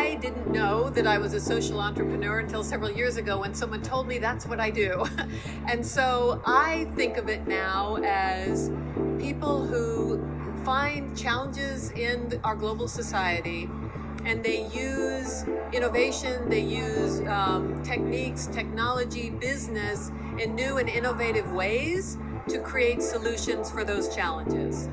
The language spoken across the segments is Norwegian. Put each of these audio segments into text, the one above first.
I didn't know that I was a social entrepreneur until several years ago when someone told me that's what I do. and so I think of it now as people who find challenges in our global society and they use innovation, they use um, techniques, technology, business in new and innovative ways to create solutions for those challenges.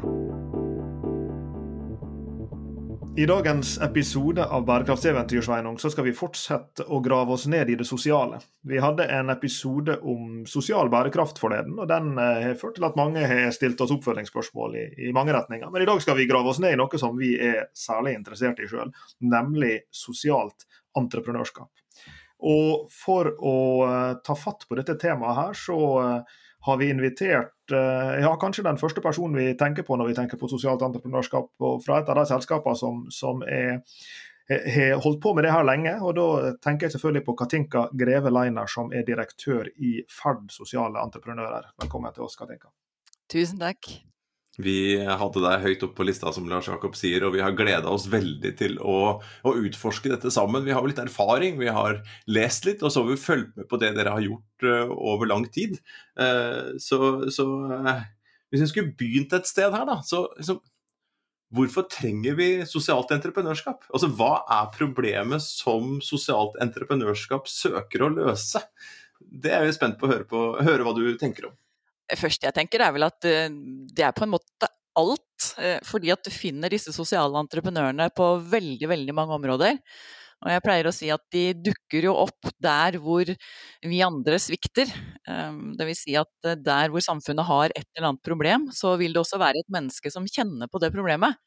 I dagens episode av Bærekraftseventyr Sveinung, så skal vi fortsette å grave oss ned i det sosiale. Vi hadde en episode om sosial bærekraft forleden, og den eh, har ført til at mange har stilt oss oppfølgingsspørsmål i, i, mange retninger. Men i dag skal vi grave oss ned i noe som vi er særlig interessert i sjøl, nemlig sosialt entreprenørskap. Og for å uh, ta fatt på dette temaet her, så uh, har vi invitert eh, ja, kanskje den første personen vi tenker på når vi tenker på sosialt entreprenørskap, og fra et av de selskapene som, som er har holdt på med det her lenge, og da tenker jeg selvfølgelig på Katinka Greve Leiner, som er direktør i Ferd sosiale entreprenører. Velkommen til oss, Katinka. Tusen takk. Vi hadde deg høyt opp på lista, som Lars Jakob sier, og vi har gleda oss veldig til å, å, utforske dette sammen. Vi har jo litt erfaring, vi har lest litt, og så har vi fulgt med på det dere har gjort uh, over lang tid. Uh, så, så uh, hvis vi skulle begynt et sted her, da, så, så, hvorfor trenger vi sosialt entreprenørskap? Altså, Hva er problemet som sosialt entreprenørskap søker å løse? Det er vi spent på å høre, på, høre hva du tenker om første jeg tenker, er vel at eh, det er på en måte alt. Eh, fordi at du finner disse sosiale entreprenørene på veldig, veldig mange områder. Og jeg pleier å si at de dukker jo opp der hvor vi andre svikter. Dvs. det vil si at eh, der hvor samfunnet har et eller annet problem, så vil det også være et menneske som kjenner på det problemet.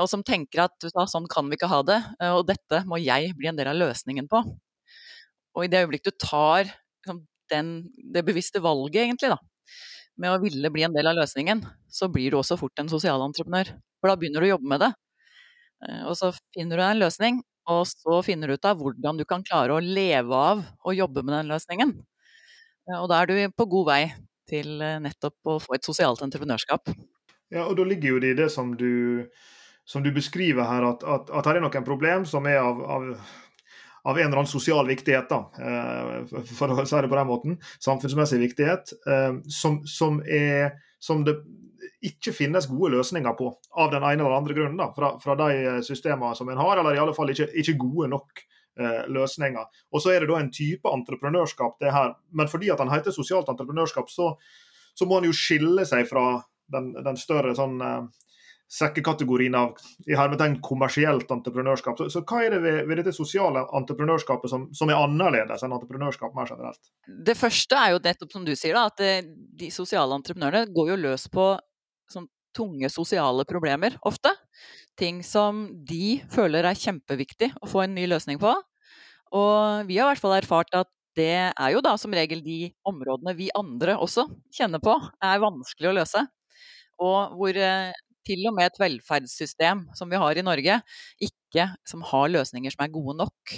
Og som tenker at sånn kan vi ikke ha det, og dette må jeg bli en del av løsningen på. Og i det øyeblikk du tar liksom, den, det bevisste valget, egentlig, da, med å ville bli en del av løsningen, så blir du også fort en sosialentreprenør. For da begynner du å jobbe med det. Eh, og så finner du deg en løsning, og så finner du ut av hvordan du kan klare å leve av å jobbe med den løsningen. Eh, og da er du på god vei til eh, nettopp å få et sosialt entreprenørskap. Ja, og da ligger jo det i det som du, som du beskriver her, at, at, at her er noen problem som er av, av av en eller annen sosial viktighet, da, eh, for å si det på den måten, samfunnsmessig viktighet, eh, som, som, er, som det ikke finnes gode løsninger på, av den ene eller andre grunnen. da, Fra, fra de systemene som en har, eller i alle fall ikke, ikke gode nok eh, løsninger. Og Så er det da en type entreprenørskap, det her. Men fordi at han heter sosialt entreprenørskap, så, så må han jo skille seg fra den, den større sånn sekkekategorien av i hermetegn kommersielt entreprenørskap. Så, så, hva er det ved, ved dette sosiale entreprenørskapet som, som, er annerledes enn entreprenørskap mer generelt? Det første er jo nettopp som du sier, da, at eh, de sosiale entreprenørene går jo løs på sånn, tunge sosiale problemer ofte. Ting som de føler er kjempeviktig å få en ny løsning på. Og vi har i hvert fall erfart at det er jo da som regel de områdene vi andre også kjenner på er vanskelig å løse. Og hvor eh, til og med et velferdssystem som vi har i Norge, ikke som har løsninger som er gode nok.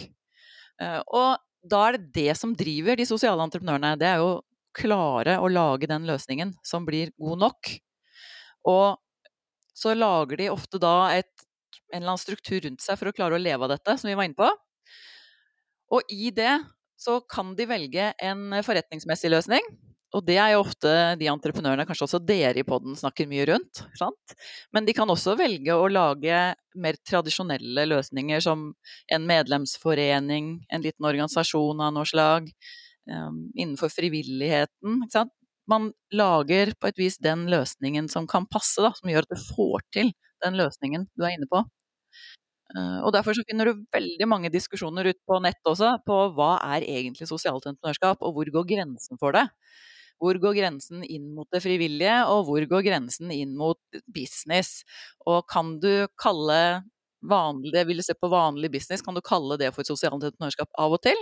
Eh, og da er det det som driver de sosiale entreprenørene. Det er jo klare å lage den løsningen som blir god nok. Og så lager de ofte da et, en eller annen struktur rundt seg for å klare å leve av dette, som vi var inne på. Og i det så kan de velge en forretningsmessig løsning og det er jo ofte de entreprenørene, kanskje også dere i poden, snakker mye rundt. Sant? Men de kan også velge å lage mer tradisjonelle løsninger, som en medlemsforening, en liten organisasjon av noe slag, um, innenfor frivilligheten. Man lager på et vis den løsningen som kan passe, da, som gjør at du får til den løsningen du er inne på. Uh, og Derfor så finner du veldig mange diskusjoner ut på nett også, på hva er egentlig sosialt entreprenørskap, og hvor går grensen for det. Hvor går grensen inn mot det frivillige, og hvor går grensen inn mot business? Og kan du kalle vanlig, det du se på vanlig business, kan du kalle det for et sosialt entreprenørskap av og til?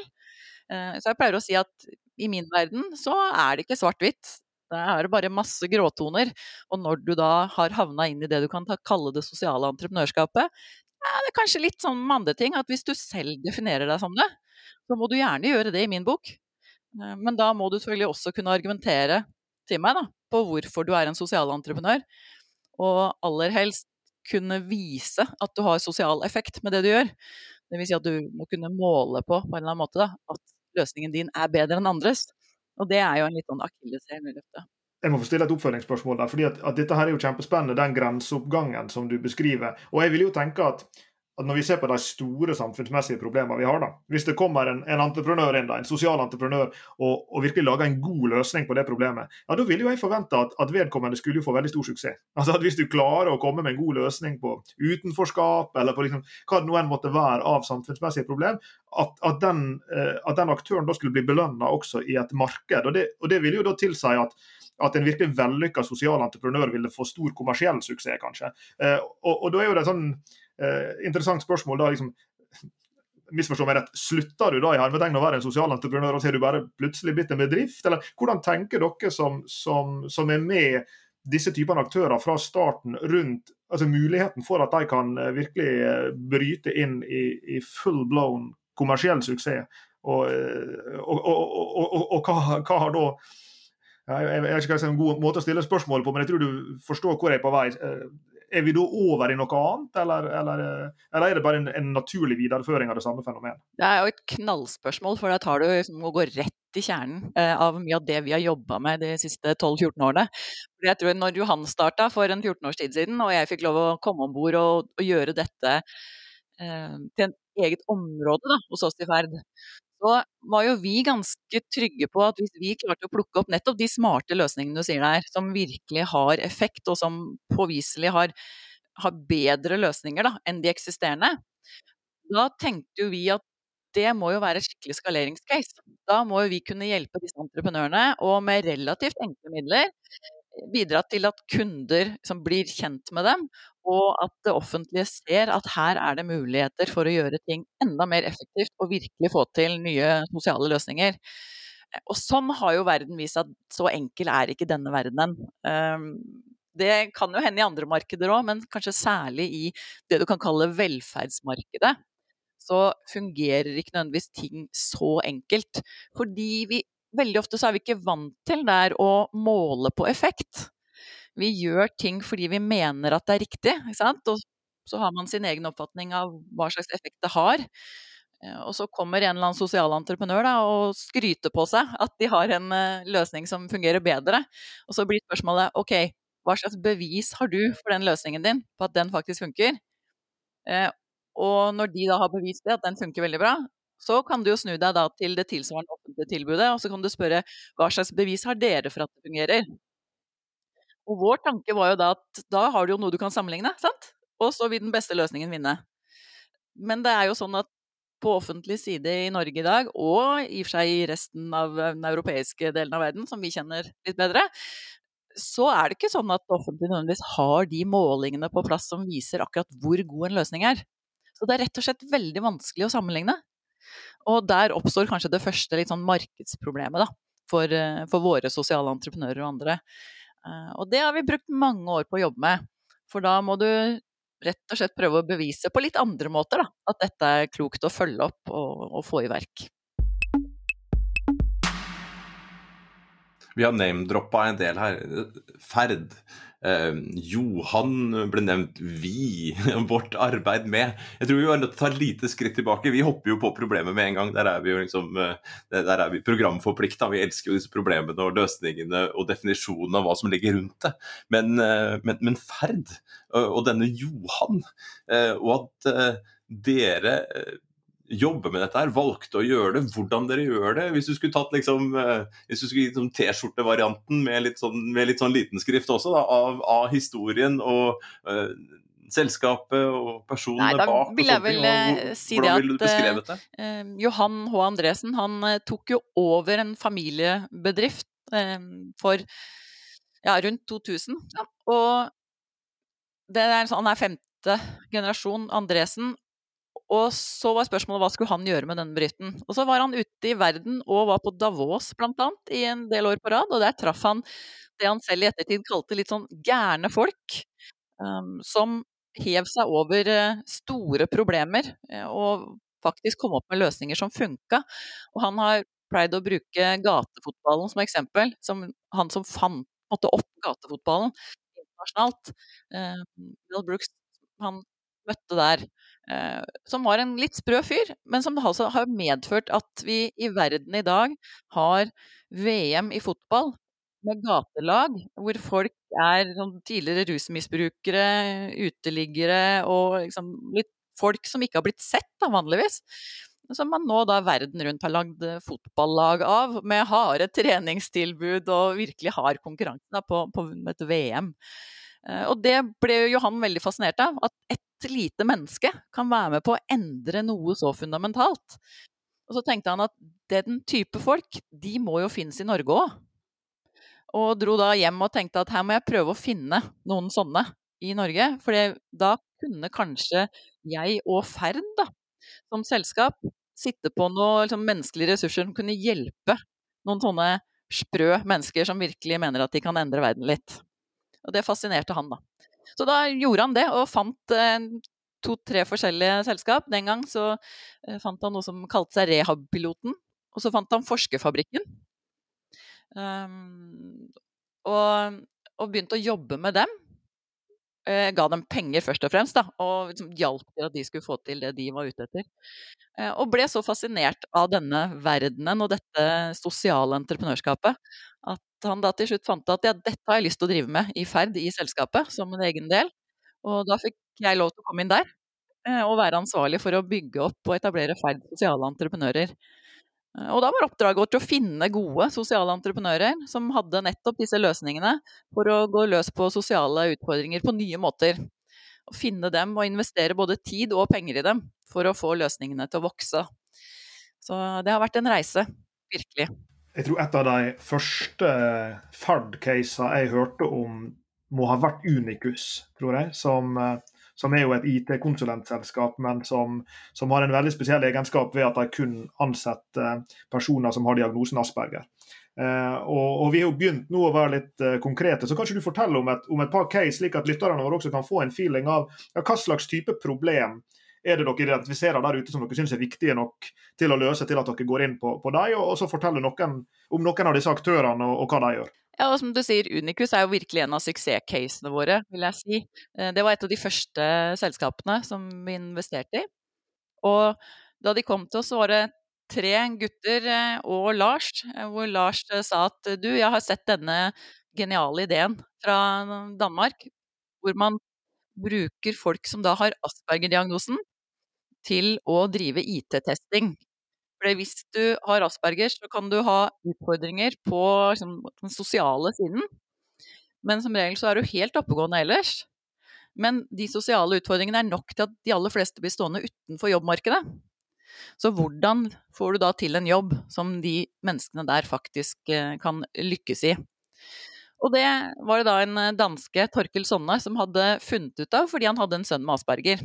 Eh, så jeg pleier å si at i min verden så er det ikke svart-hvitt. Det er bare masse gråtoner. Og når du da har havna inn i det du kan kalle det sosiale entreprenørskapet, er det kanskje litt sånn med andre ting at hvis du selv definerer deg som det, så må du gjerne gjøre det i min bok. Eh, men da må du selvfølgelig også kunne argumentere til meg da, på hvorfor du er en sosialentreprenør. Og aller helst kunne vise at du har sosial effekt med det du gjør. Vil si at du må kunne måle på på en eller annen måte da, at løsningen din er bedre enn andres. Og det er jo en litt sånn akilleshæl i løftet. Jeg må få stille et oppfølgingsspørsmål der, fordi at, at dette her er jo kjempespennende, den grenseoppgangen som du beskriver. Og jeg vil jo tenke at at når vi ser på de store samfunnsmessige problemene vi har, da, hvis det kommer en, en entreprenør inn, da, en sosial entreprenør, og, og, virkelig lager en god løsning på det problemet, ja, da vil jo jeg forvente at, at vedkommende skulle jo få veldig stor suksess. Altså at Hvis du klarer å komme med en god løsning på utenforskap, eller på liksom, hva det nå enn måtte være av samfunnsmessige problem, at, at, den, eh, at den aktøren da skulle bli belønna også i et marked. Og det, og det vil jo da tilsi at at en virkelig vellykka sosial entreprenør ville få stor kommersiell suksess, kanskje. Eh, og, og da er jo det sånn eh, interessant spørsmål. da liksom misforstå meg rett, Slutter du da i hermetegn å være en sosial entreprenør, og så har du bare plutselig blitt en bedrift? Eller hvordan tenker dere som, som, som er med disse typene aktører fra starten rundt altså muligheten for at de kan eh, virkelig eh, bryte inn i, i full blown kommersiell suksess? Og, eh, og, og, og hva, hva, har da jeg, vet ikke hva jeg, er en god måte å stille spørsmål på, men jeg tror du forstår hvor jeg er på vei er vi da over i noe annet, eller, eller, eller er det bare en, en, naturlig videreføring av det samme fenomenet? Det er jo et knallspørsmål, for da tar du liksom, å gå rett i kjernen eh, av mye av det vi har jobba med de siste 12-14 årene. For jeg tror Når Johan starta for en 14 års tid siden, og jeg fikk lov å komme om bord og, og, gjøre dette eh, til en eget område da, hos oss i Ferd, så var jo vi ganske trygge på at hvis vi klarte å plukke opp nettopp de smarte løsningene du sier der, som virkelig har effekt, og som påviselig har, har bedre løsninger da, enn de eksisterende, da tenkte jo vi at det må jo være et skikkelig skaleringscase. Da må jo vi kunne hjelpe disse entreprenørene, og med relativt enkle midler bidra til at kunder som blir kjent med dem, og at det offentlige ser at her er det muligheter for å gjøre ting enda mer effektivt og virkelig få til nye sosiale løsninger. Og sånn har jo verden vist at så enkel er ikke denne verdenen. Ehm, det kan jo hende i andre markeder òg, men kanskje særlig i det du kan kalle velferdsmarkedet. Så fungerer ikke nødvendigvis ting så enkelt. Fordi vi veldig ofte så er vi ikke vant til der å måle på effekt. Vi gjør ting fordi vi mener at det er riktig, ikke sant? og så har man sin egen oppfatning av hva slags effekt det har. Eh, og så kommer en eller annen sosialentreprenør da, og skryter på seg at de har en uh, løsning som fungerer bedre. Og så blir spørsmålet ok, hva slags bevis har du for den løsningen din, på at den faktisk funker? Uh, og når de da har bevist det, at den funker veldig bra, så kan du jo snu deg da til det tilsvarende offentlige tilbudet, og så kan du spørre hva slags bevis har dere for at det fungerer? Og vår tanke var jo da at da har du jo noe du kan sammenligne, sant? Og så vil den beste løsningen vinne. Men det er jo sånn at på offentlig side i Norge i dag, og i og for seg i resten av den europeiske delen av verden, som vi kjenner litt bedre, så er det ikke sånn at det offentlige nødvendigvis har de målingene på plass som viser akkurat hvor god en løsning er. Så det er rett og slett veldig vanskelig å sammenligne. Og der oppstår kanskje det første litt sånn markedsproblemet da, for, eh, for våre sosiale entreprenører og andre. Eh, og det har vi brukt mange år på å jobbe med. For da må du rett og slett prøve å bevise på litt andre måter da, at dette er klokt å følge opp og, og få i verk. Vi har name-droppa en del her. Ferd. Eh, Johan ble nevnt. Vi. Vårt arbeid med. Jeg tror vi var nødt til å ta et lite skritt tilbake. Vi hopper jo på problemet med en gang. Der er vi jo liksom, eh, der er vi programforplikta. Vi elsker jo disse problemene og løsningene og definisjonen av hva som ligger rundt det. Men, eh, men, men ferd og denne Johan, eh, og at dere jobbe med dette her, valgte å gjøre det, hvordan dere gjør det. Hvis du skulle tatt liksom, eh, hvis du skulle gitt liksom T-skjortevarianten med, litt sånn, med litt sånn liten skrift også, da, av, av, historien og uh, selskapet og personene Nei, bak. Vil jeg vel og, eh, si det at Johan H. Andresen han tok jo over en familiebedrift for ja, rundt 2000. Ja. Og er, han er femte generasjon Andresen, og så var spørsmålet hva skulle han gjøre med denne briten. Og så var han ute i verden og var på Davos blant annet i en del år på rad, og der traff han det han selv i ettertid kalte litt sånn gærne folk. Um, som hev seg over uh, store problemer uh, og faktisk kom opp med løsninger som funka. Og han har pleid å bruke gatefotballen som eksempel. Som han som fant måtte opp gatefotballen internasjonalt. Uh, Bill Brooks han møtte der Eh, som var en litt sprø fyr, men som altså har medført at vi i verden i dag har VM i fotball med gatelag, hvor folk er sånn tidligere rusmisbrukere, uteliggere og liksom litt folk som ikke har blitt sett da, vanligvis. Som man nå da verden rundt har lagd fotballag av, med harde treningstilbud og virkelig hard konkurranse på, på et VM. Eh, og det ble jo Johan veldig fascinert av. At et lite menneske kan være med på å endre noe så fundamentalt. Og så tenkte han at den type folk, de må jo finnes i Norge òg. Og dro da hjem og tenkte at her må jeg prøve å finne noen sånne i Norge. For da kunne kanskje jeg og Ferd, da, som selskap, sitte på noen liksom, menneskelige ressurser som kunne hjelpe noen sånne sprø mennesker som virkelig mener at de kan endre verden litt. Og det fascinerte han, da. Så da gjorde han det, og fant eh, to-tre forskjellige selskap. Den gang så eh, fant han noe som kalte seg Rehab-piloten. Og så fant han Forskerfabrikken. Um, og, og, begynte å jobbe med dem. Eh, ga dem penger først og fremst, da, og liksom hjalp til at de skulle få til det de var ute etter. Eh, og ble så fascinert av denne verdenen og dette sosiale entreprenørskapet at han da til slutt fant at ja, dette har jeg lyst til å drive med i ferd i selskapet, som en egen del. Og da fikk jeg lov til å komme inn der eh, og være ansvarlig for å bygge opp og etablere ferd sosiale entreprenører. Eh, og da var oppdraget vårt å finne gode sosiale entreprenører som hadde nettopp disse løsningene for å gå løs på sosiale utfordringer på nye måter. Å finne dem og investere både tid og penger i dem for å få løsningene til å vokse. Så det har vært en reise, virkelig. Jeg tror et av de første Fard-casene jeg hørte om, må ha vært Unicus, tror jeg. Som, eh, som er jo et IT-konsulentselskap, men som, som, har en veldig spesiell egenskap ved at de kun ansetter personer som har diagnosen Asperger. Eh, og, og, Vi har jo begynt nå å være litt eh, konkrete, så kanskje du forteller om et, om et par case, slik at lytterne våre også kan få en feeling av ja, hva slags type problem er det dere identifiserer der ute som dere syns er viktige nok til å løse til at dere går inn på, på dem, og, så fortelle noen om noen av disse aktørene og, og hva de gjør? Ja, og som du sier, Unicus er jo virkelig en av suksesscasene våre, vil jeg si. Eh, det var et av de første selskapene som vi investerte i. Og da de kom til oss, var det tre gutter eh, og Lars, eh, hvor Lars sa at du, jeg har sett denne geniale ideen fra Danmark, hvor man bruker folk som da har Asperger-diagnosen, til å drive IT-testing. For hvis du har Asperger, så kan du ha utfordringer på liksom, den sosiale siden. Men som regel så er du helt oppegående ellers. Men de sosiale utfordringene er nok til at de aller fleste blir stående utenfor jobbmarkedet. Så hvordan får du da til en jobb som de menneskene der faktisk eh, kan lykkes i? Og det var det da en danske, Torkel Sonne, som hadde funnet ut av fordi han hadde en sønn med Asperger.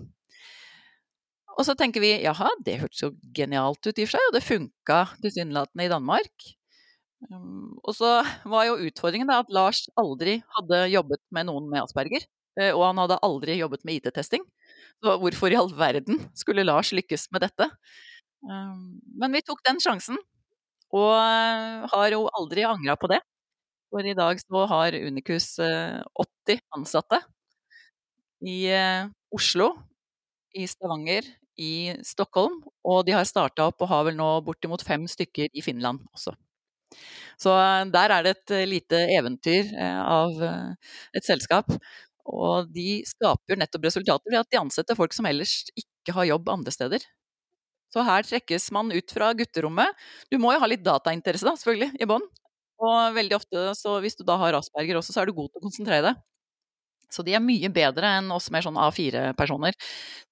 Og så tenker vi jaha, det hørtes jo genialt ut i for seg, og det funka tilsynelatende i Danmark. Um, og så var jo utfordringen da at Lars aldri hadde jobbet med noen med Asperger. Eh, og han hadde aldri jobbet med IT-testing. Så hvorfor i all verden skulle Lars lykkes med dette? Um, men vi tok den sjansen, og eh, har jo aldri angra på det. For i dag så har Unicus 80 eh, ansatte i Oslo, i Stavanger, i Stockholm, og de har starta opp og har vel nå bortimot fem stykker i Finland også. Så eh, der er det et eh, lite eventyr eh, av et selskap. Og de skaper nettopp resultater ved at de ansetter folk som ellers ikke har jobb andre steder. Så her trekkes man ut fra gutterommet. Du må jo ha litt datainteresse, da, selvfølgelig, i bånn. Og veldig ofte, så hvis du da har asperger også, så er du god til å konsentrere deg. Så de er mye bedre enn oss mer sånn A4-personer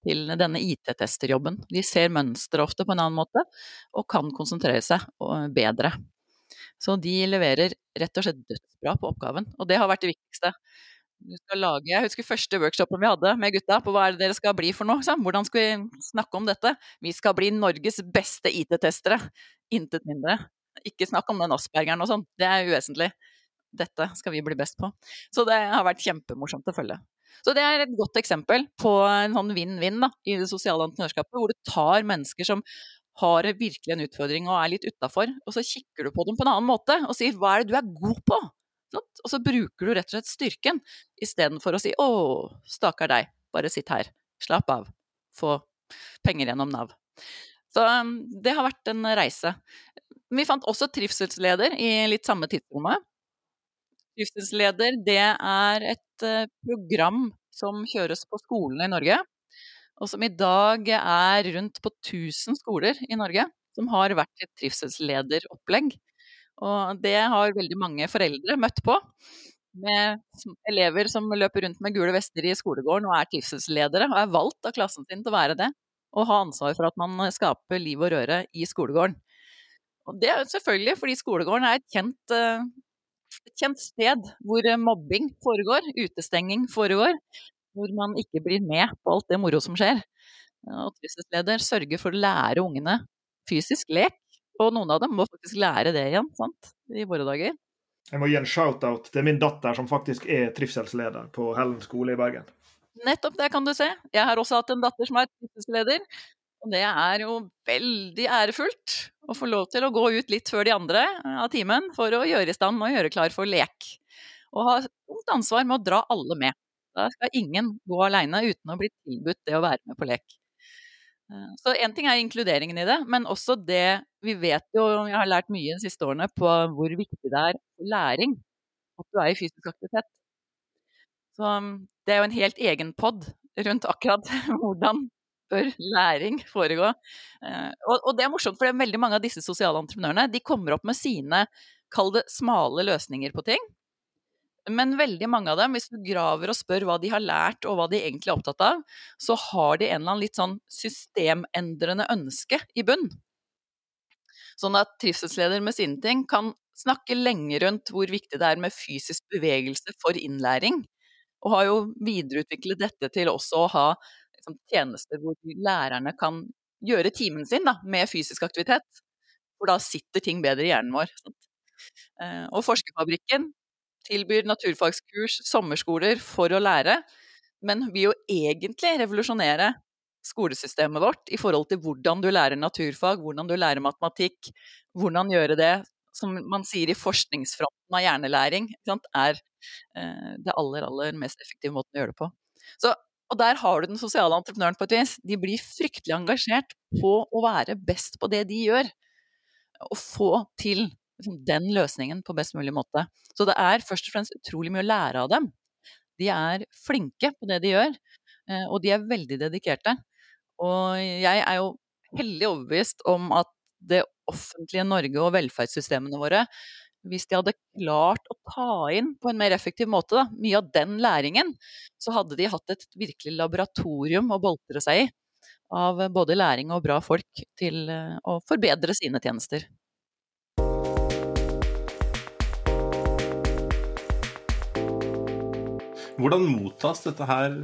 til denne IT-testerjobben. De ser mønster ofte på en annen måte, og kan konsentrere seg bedre. Så de leverer rett og slett dødsbra på oppgaven, og det har vært det viktigste. Lage, jeg husker første workshopen vi hadde med gutta på hva er det dere skal bli for noe. Hvordan skal vi snakke om dette? Vi skal bli Norges beste IT-testere. Intet mindre. Ikke snakk om den aspergeren og sånn, det er uvesentlig dette skal vi bli best på. Så det har vært kjempemorsomt å følge. Så det er et godt eksempel på en sånn vinn-vinn i det sosiale entreprenørskapet, hvor du tar mennesker som har virkelig en utfordring og er litt utafor, og så kikker du på dem på en annen måte og sier 'hva er det du er god på'? Og så bruker du rett og slett styrken, istedenfor å si 'å, stakkar deg, bare sitt her, slapp av, få penger gjennom Nav. Så um, det har vært en reise. Vi fant også trivselsleder i litt samme tidsrommet. Trivselsleder, det er et uh, program som kjøres på skolene i Norge, og som i dag er rundt på 1000 skoler i Norge som har vært et trivselslederopplegg. Og det har veldig mange foreldre møtt på. Med elever som løper rundt med gule vester i skolegården og er trivselsledere, og er valgt av klassen sin til å være det. Og ha ansvar for at man skaper liv og røre i skolegården. Og det er selvfølgelig fordi skolegården er et kjent, eh, et kjent sted hvor mobbing foregår, utestenging foregår, hvor man ikke blir med på alt det moro som skjer. Og trivselsleder sørger for å lære ungene fysisk lek, og noen av dem må faktisk lære det igjen, sant, i våre dager. Jeg må gi en shout-out til min datter, som faktisk er trivselsleder på Hellen skole i Bergen. Nettopp det kan du se. Jeg har også hatt en datter som er trivselsleder. Og det er jo veldig ærefullt å få lov til å gå ut litt før de andre av timen for å gjøre i stand og gjøre klar for lek. Og ha stort ansvar med å dra alle med. Da skal ingen gå aleine uten å bli tilbudt det å være med på lek. Eh, så én ting er inkluderingen i det, men også det Vi vet jo, jeg har lært mye de siste årene på hvor viktig det er læring at du er i fysisk aktivitet. Så mm, det er jo en helt egen pod rundt akkurat hvordan bør læring foregå. Eh, og, og, det er morsomt, for veldig mange av disse sosiale entreprenørene de kommer opp med sine, kall det smale løsninger på ting. Men veldig mange av dem, hvis du graver og spør hva de har lært og hva de egentlig er opptatt av, så har de en eller annen litt sånn systemendrende ønske i bunn. Sånn at trivselsleder med sine ting kan snakke lenge rundt hvor viktig det er med fysisk bevegelse for innlæring, og har jo videreutviklet dette til også å ha liksom, tjenester hvor lærerne kan gjøre timen sin da, med fysisk aktivitet. For da sitter ting bedre i hjernen vår. Eh, og Forskerfabrikken tilbyr naturfagskurs, sommerskoler, for å lære, men vil jo egentlig revolusjonere skolesystemet vårt i forhold til hvordan du lærer naturfag, hvordan du lærer matematikk, hvordan gjøre det som man sier i forskningsfronten av hjernelæring, er eh, det aller, aller mest effektive måten å gjøre det på. Så, og der har du den sosiale entreprenøren på et vis. De blir fryktelig engasjert på å være best på det de gjør. Og få til liksom, den løsningen på best mulig måte. Så det er først og fremst utrolig mye å lære av dem. De er flinke på det de gjør, eh, og de er veldig dedikerte. Og jeg er jo heldig overbevist om at det offentlige Norge og velferdssystemene våre, hvis de hadde klart å ta inn på en mer effektiv måte da, mye av den læringen, så hadde de hatt et virkelig laboratorium å boltre seg i av både læring og bra folk til eh, å forbedre sine tjenester. Hvordan mottas dette her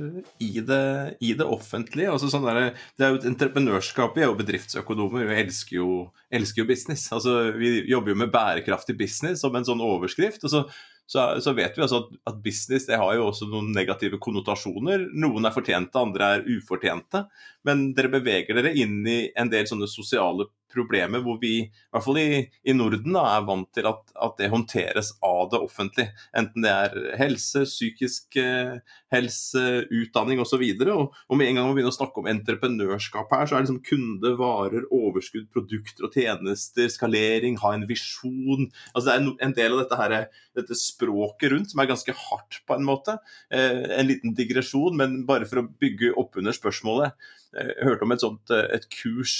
i det, i det offentlige? Altså sånn der, det er jo et entreprenørskap, vi er jo bedriftsøkonomer, vi elsker jo, elsker jo business. Altså, vi jobber jo med bærekraftig business som en sånn overskrift. og så så, så, vet vi altså at, at, business det har jo også noen negative konnotasjoner. Noen er fortjente, andre er ufortjente. Men dere beveger dere inn i en del sånne sosiale problemer hvor vi, i hvert fall i, i Norden, da, er vant til at, at, det håndteres av det offentlige. Enten det er helse, psykisk eh, helse, utdanning osv. Og, og, og med en gang man begynner å snakke om entreprenørskap her, så er det liksom kunde, varer, overskudd, produkter og tjenester, skalering, ha en visjon. Altså Det er en del av dette, her, dette språket rundt som er ganske hardt på en måte. Eh, en liten digresjon, men bare for å bygge opp under spørsmålet. Jeg hørte om et sånt eh, et kurs,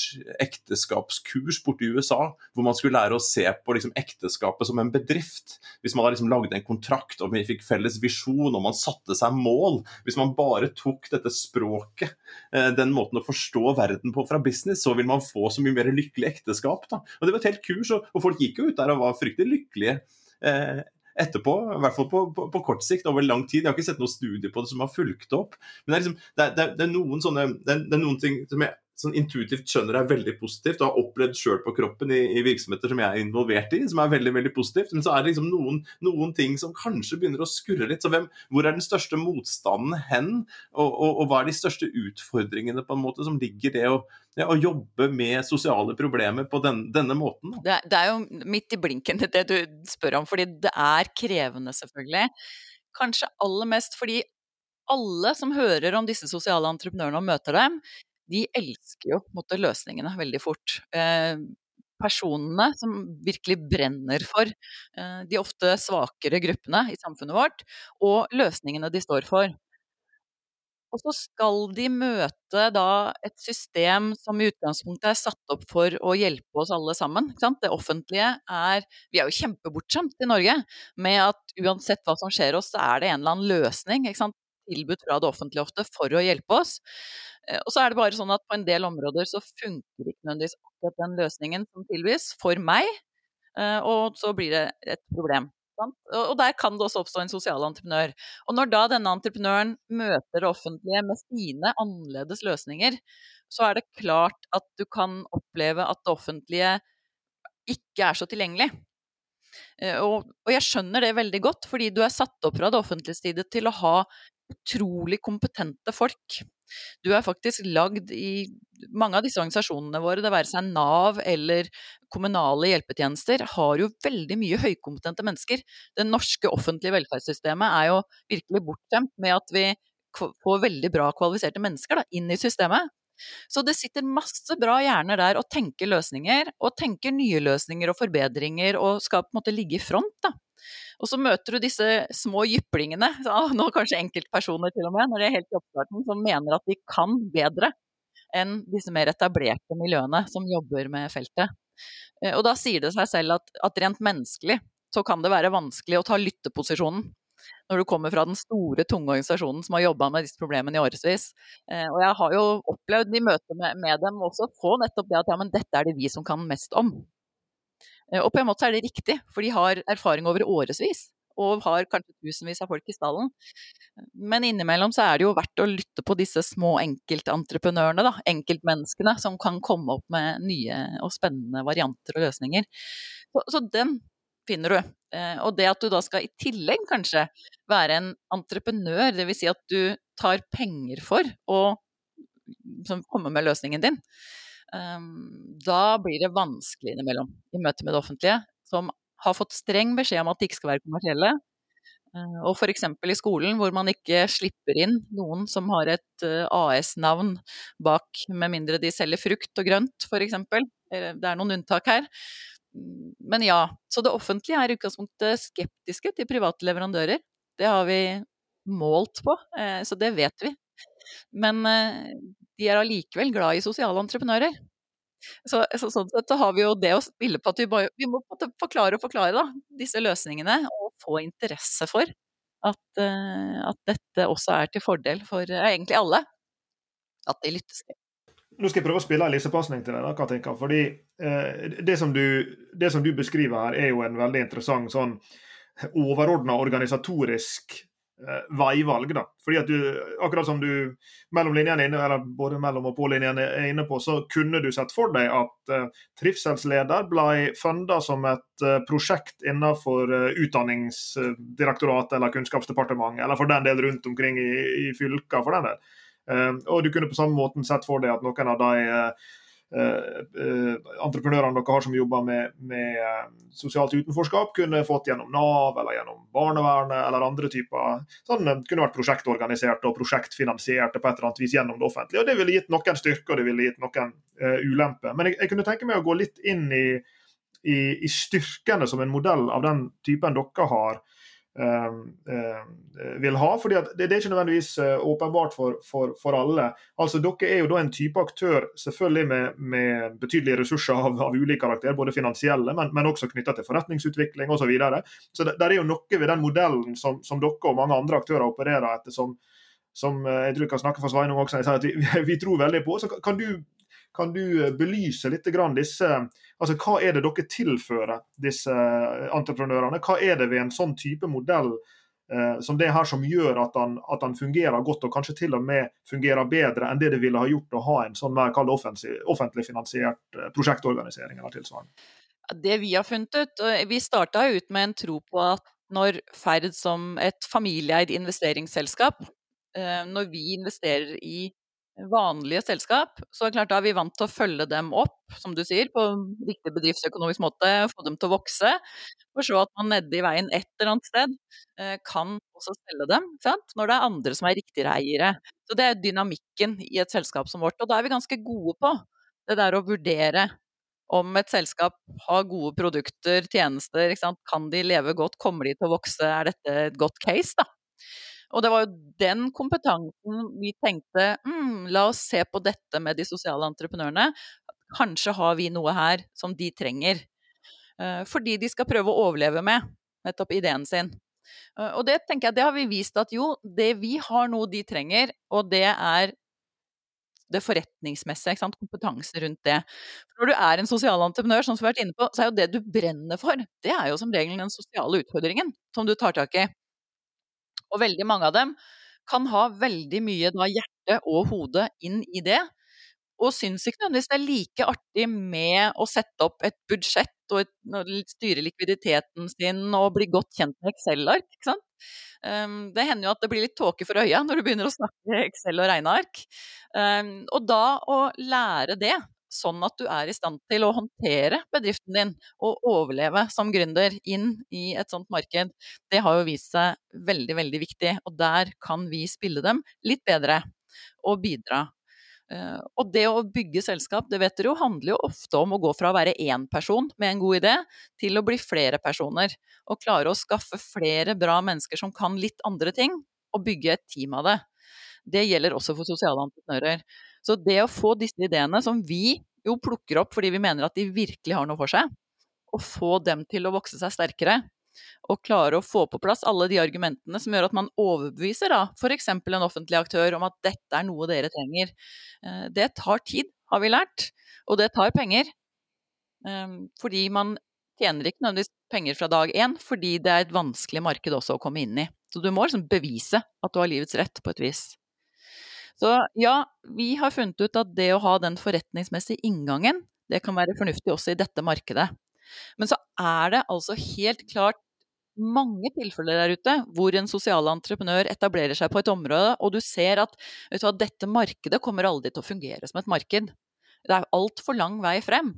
ekteskapskurs borte i USA, hvor man skulle lære å se på liksom, ekteskapet som en bedrift. Hvis man hadde liksom, lagde en kontrakt og vi fikk felles visjon og man satte seg mål. Hvis man bare tok dette språket, eh, den måten å forstå verden på fra business, så vil man få så mye mer lykkelig ekteskap. Da. Og Det var et helt kurs, og folk gikk jo ut der og var fryktelig lykkelige. Eh, etterpå, i hvert fall på, på, på, kort sikt, over lang tid. Jeg har ikke sett noen studier på det som har fulgt opp. Men det er, liksom, det er, det er noen sånne det er, det er, noen ting som jeg sånn intuitivt skjønner er veldig positivt, og har opplevd sjøl på kroppen i, i, virksomheter som jeg er involvert i, som er veldig veldig positivt. Men så er det liksom noen, noen ting som kanskje begynner å skurre litt. så hvem, Hvor er den største motstanden hen, og, og, og, hva er de største utfordringene på en måte som ligger det å, ja, å jobbe med sosiale problemer på den, denne måten? Det er, det er, jo midt i blinken det du spør om, fordi det er krevende, selvfølgelig. Kanskje aller mest fordi alle som hører om disse sosiale entreprenørene og møter dem, de elsker jo måte, løsningene veldig fort. Eh, personene som virkelig brenner for eh, de ofte svakere gruppene i samfunnet vårt, og løsningene de står for. Og så skal de møte da et system som i utgangspunktet er satt opp for å hjelpe oss alle sammen. Det offentlige er Vi er jo kjempebortskjemt i Norge med at uansett hva som skjer oss, så er det en eller annen løsning tilbudt fra det offentlige ofte for å hjelpe oss. Eh, og så er det bare sånn at på en del områder så funker ikke nødvendigvis akkurat den løsningen som tilbys for meg, eh, og så blir det et problem. Og der kan det også oppstå en sosial entreprenør. Og når da denne entreprenøren møter det offentlige med sine annerledes løsninger, så er det klart at du kan oppleve at det offentlige ikke er så tilgjengelig. Eh, og, og, jeg skjønner det veldig godt, fordi du er satt opp fra det offentlige side til å ha utrolig kompetente folk. Du er faktisk lagd i mange av disse organisasjonene våre, det være seg Nav eller kommunale hjelpetjenester, har jo veldig mye høykompetente mennesker. Det norske offentlige velferdssystemet er jo virkelig bortskjemt med at vi får veldig bra kvalifiserte mennesker da, inn i systemet. Så det sitter masse bra hjerner der og tenker løsninger, og tenker nye løsninger og forbedringer, og skal på en måte ligge i front. da. Og så møter du disse små jyplingene, nå kanskje enkeltpersoner til og med, når de er helt i oppstarten, som mener at de kan bedre enn disse mer etablerte miljøene som jobber med feltet. Eh, og da sier det seg selv at, at rent menneskelig så kan det være vanskelig å ta lytteposisjonen når du kommer fra den store, tunge organisasjonen som har jobba med disse problemene i årevis. Eh, og jeg har jo opplevd i møte med, med, dem også få nettopp det at ja, men dette er det vi som kan mest om. Eh, og på en måte er det riktig, for de har erfaring over årevis. Og har kanskje tusenvis av folk i stallen. Men innimellom så er det jo verdt å lytte på disse små enkeltentreprenørene, da. Enkeltmenneskene som kan komme opp med nye og spennende varianter og løsninger. Så, så den finner du. Eh, og det at du da skal i tillegg kanskje være en entreprenør, dvs. Si at du tar penger for å komme med løsningen din, ehm, da blir det vanskelig innimellom i møte med det offentlige, som har fått streng beskjed om at de ikke skal være kommersielle. Eh, og f.eks. i skolen, hvor man ikke slipper inn noen som har et eh, AS-navn bak, med mindre de selger frukt og grønt, f.eks. Det er noen unntak her men ja. Så det offentlige er i utgangspunktet skeptiske til private leverandører. Det har vi målt på, eh, så det vet vi. Men eh, de er allikevel glad i sosiale entreprenører. Så, så, sånn sett så har vi jo det å spille på at vi, bare, vi må forklare og forklare da, disse løsningene, og få interesse for at, uh, at dette også er til fordel for egentlig alle. At de lyttes til. Nå skal jeg prøve å spille en lissepasning til deg. Katinka, fordi eh, det, som du, det, som du, beskriver her, er jo en veldig interessant sånn overordna organisatorisk eh, veivalg. da. Fordi at du, Akkurat som du mellom linjene inne, eller både mellom og på linjene er inne på, så kunne du sett for deg at eh, trivselsleder ble funda som et eh, prosjekt innenfor eh, Utdanningsdirektoratet eller Kunnskapsdepartementet, eller for den del rundt omkring i, i fylka. for den del. Ehm, og du kunne på samme måten sett for deg at noen av de Uh, uh, entreprenørene dere har som jobber med, med sosialt utenforskap, kunne fått gjennom Nav eller gjennom barnevernet eller andre typer sånn, kunne vært prosjektorganisert og prosjektfinansierte på et eller annet vis gjennom det offentlige. og Det ville gitt noen styrker og det ville gitt noen ulemper. Men jeg, jeg, kunne tenke meg å gå litt inn i, i, i styrkene som en modell av den typen dere har. Ehm, ehm, vil ha. fordi det, det, er ikke nødvendigvis uh, åpenbart for, for, for, alle. Altså, Dere er jo da en type aktør selvfølgelig med, med betydelige ressurser av, av ulik karakter, både finansielle, men, men også knytta til forretningsutvikling osv. Så, videre. så det, det, er jo noe ved den modellen som, som, dere og mange andre aktører opererer etter, som, som uh, jeg tror jeg kan snakke for Sveinung også, jeg sier at vi, vi, tror veldig på. Så kan du kan du eh, belyse litt disse altså Hva er det dere tilfører disse eh, entreprenørene? Hva er det ved en sånn type modell eh, som det her som gjør at han, at han, fungerer godt, og kanskje til og med fungerer bedre enn det det ville ha gjort å ha en sånn mer offentlig, finansiert eh, prosjektorganisering eller tilsvarende? Det vi har funnet ut, Vi starta ut med en tro på at når Ferd som et familieeid investeringsselskap, når vi investerer i vanlige selskap, så er det klart da er vi vant til å følge dem opp, som du sier, på riktig bedriftsøkonomisk måte, få dem til å vokse. For så at man nedi veien et eller annet sted eh, kan også selge dem, sant? når det er andre som er riktigere eiere. Så det er dynamikken i et selskap som vårt. Og da er vi ganske gode på det der å vurdere om et selskap har gode produkter, tjenester, kan de leve godt, kommer de til å vokse, er dette et godt case, da? Og det var jo den kompetansen vi tenkte mm, la oss se på dette med de sosiale entreprenørene. Kanskje har vi noe her som de trenger. Uh, fordi de skal prøve å overleve med nettopp ideen sin. Uh, og det tenker jeg, det har vi vist at jo, det vi har noe de trenger, og det er det forretningsmessige, kompetanse rundt det. For når du er en sosial entreprenør, som vi har vært inne på, så er jo det du brenner for, det er jo som regel den sosiale utfordringen som du tar tak i. Og veldig mange av dem kan ha veldig mye da, hjerte og hode inn i det. Og syns ikke nødvendigvis det er like artig med å sette opp et budsjett og, et, styre likviditeten sin og bli godt kjent med Excel-ark. ikke sant? Um, det hender jo at det blir litt tåke for øya når du begynner å snakke Excel og regneark. Um, og da å lære det, sånn at du er i stand til å håndtere bedriften din og overleve som gründer inn i et sånt marked, det har jo vist seg veldig, veldig viktig. Og der kan vi spille dem litt bedre og bidra. Eh, og det å bygge selskap, det vet dere jo, handler jo ofte om å gå fra å være én person med en god idé, til å bli flere personer. Og klare å skaffe flere bra mennesker som kan litt andre ting, og bygge et team av det. Det gjelder også for sosiale entreprenører. Så det å få disse ideene, som vi jo plukker opp fordi vi mener at de virkelig har noe for seg, og få dem til å vokse seg sterkere, og klare å få på plass alle de argumentene som gjør at man overbeviser da, f.eks. en offentlig aktør om at dette er noe dere trenger. Eh, det tar tid, har vi lært, og det tar penger. Ehm, fordi man tjener ikke nødvendigvis penger fra dag én, fordi det er et vanskelig marked også å komme inn i. Så du må liksom bevise at du har livets rett, på et vis. Så ja, vi har funnet ut at det å ha den forretningsmessige inngangen, det kan være fornuftig også i dette markedet. Men så er det altså helt klart mange tilfeller der ute hvor en sosial entreprenør etablerer seg på et område, og du ser at du hva, dette markedet kommer aldri til å fungere som et marked. Det er altfor lang vei frem.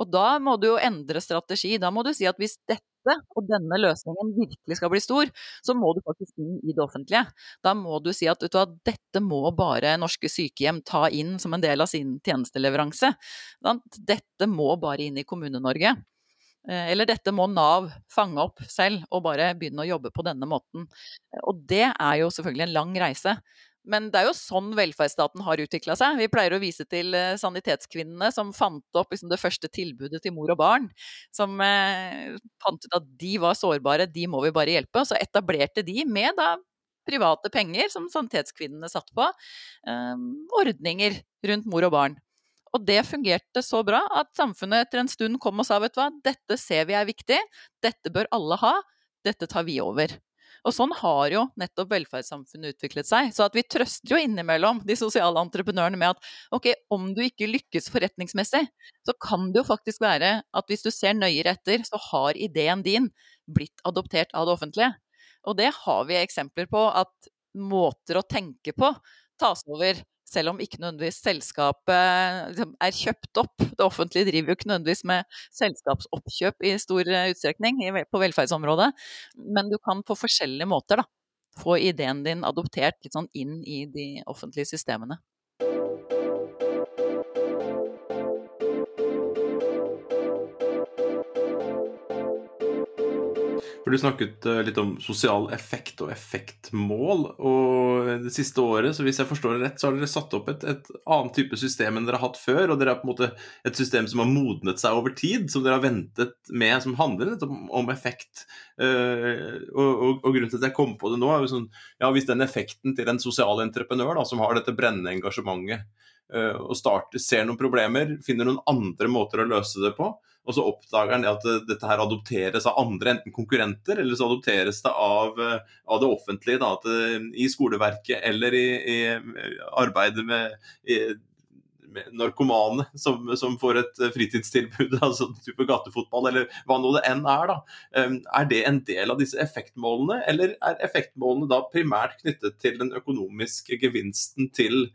Og da må du jo endre strategi. Da må du si at hvis dette og denne løsningen virkelig skal bli stor, så må du faktisk inn i det offentlige. Da må du si at, du, dette må bare norske sykehjem ta inn som en del av sin tjenesteleveranse. Dette må bare inn i Kommune-Norge. Eh, eller dette må Nav fange opp selv og bare begynne å jobbe på denne måten. Og det er jo selvfølgelig en lang reise. Men det er jo sånn velferdsstaten har utvikla seg. Vi pleier å vise til eh, sanitetskvinnene som fant opp liksom, det første tilbudet til mor og barn. Som eh, fant ut at de var sårbare, de må vi bare hjelpe. Og så etablerte de med da private penger, som sanitetskvinnene satt på, eh, ordninger rundt mor og barn. Og det fungerte så bra at samfunnet etter en stund kom og sa vet du hva, dette ser vi er viktig, dette bør alle ha, dette tar vi over. Og sånn har jo nettopp velferdssamfunnet utviklet seg. Så at vi trøster jo innimellom de sosiale entreprenørene med at ok, om du ikke lykkes forretningsmessig, så kan det jo faktisk være at hvis du ser nøyere etter, så har ideen din blitt adoptert av det offentlige. Og det har vi eksempler på at måter å tenke på tas over selv om ikke nødvendigvis selskapet liksom, er kjøpt opp. Det offentlige driver jo ikke nødvendigvis med selskapsoppkjøp i stor eh, utstrekning på velferdsområdet, men du kan på forskjellige måter da, få ideen din adoptert litt sånn inn i de offentlige systemene. For Du snakket eh, litt om sosial effekt og effektmål. og Det siste året så hvis jeg forstår det rett, så har dere satt opp et, et annet type system enn dere har hatt før. og Dere har på en måte et system som har modnet seg over tid, som dere har ventet med, som handler litt om, om effekt. Uh, og, og, og, Grunnen til at jeg kom på det nå, er jo sånn ja, hvis den effekten til en sosial entreprenør da, som har dette brennende engasjementet og starter, ser noen problemer, finner noen andre måter å løse det på, og så oppdager han at dette her adopteres av andre, enten konkurrenter, eller så adopteres det av, av det offentlige. Da, I skoleverket eller i, i arbeidet med, i, narkomane som, som, får et fritidstilbud, altså type gatefotball, eller hva nå det enn er. da. Er det en del av disse effektmålene, eller er effektmålene da primært knyttet til den økonomiske gevinsten til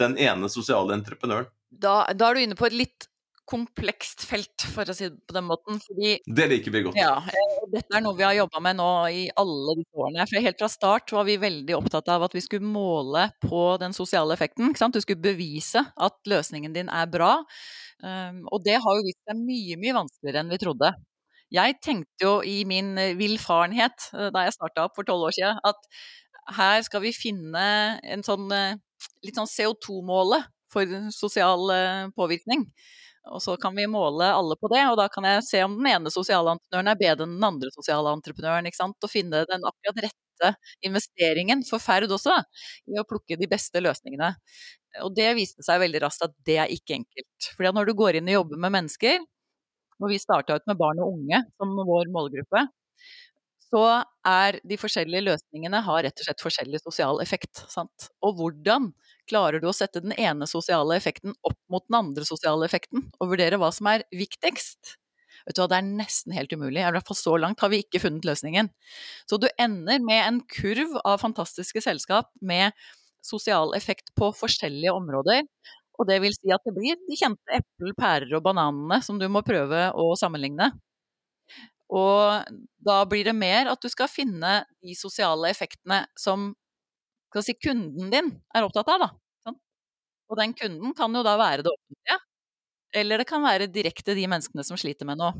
den ene sosiale entreprenøren? Da, da er du inne på et litt komplekst felt, for å si det på den måten. Fordi, det liker vi godt. Ja, eh, dette er noe vi har jobba med nå i alle disse årene. For helt fra start var vi veldig opptatt av at vi skulle måle på den sosiale effekten. Du skulle bevise at løsningen din er bra. Um, og det har jo vist seg mye, mye vanskeligere enn vi trodde. Jeg tenkte jo i min eh, villfarenhet eh, da jeg starta opp for tolv år siden, at her skal vi finne en sånn litt sånn CO2-måle for sosial påvirkning. Og så kan vi måle alle på det, og da kan jeg se om den ene sosiale entreprenøren er bedre enn den andre sosiale entreprenøren. ikke sant? Og finne den akkurat rette investeringen for ferd også, i å plukke de beste løsningene. Og det viste seg veldig raskt at det er ikke enkelt. Fordi når du går inn og jobber med mennesker, og vi starta ut med barn og unge som vår målgruppe, så er de forskjellige løsningene har rett og slett forskjellig sosial effekt. Sant? Og hvordan klarer du å sette den ene sosiale effekten opp mot den andre sosiale effekten, og vurdere hva som er viktigst? Vet du hva, Det er nesten helt umulig. I hvert fall så langt har vi ikke funnet løsningen. Så du ender med en kurv av fantastiske selskap med sosial effekt på forskjellige områder. Og det vil si at det blir de kjente eple, pærer og bananene som du må prøve å sammenligne. Og da blir det mer at du skal finne de sosiale effektene som si, kunden din er opptatt av. Da. Og den kunden kan jo da være det offentlige, eller det kan være direkte de menneskene som sliter med noe.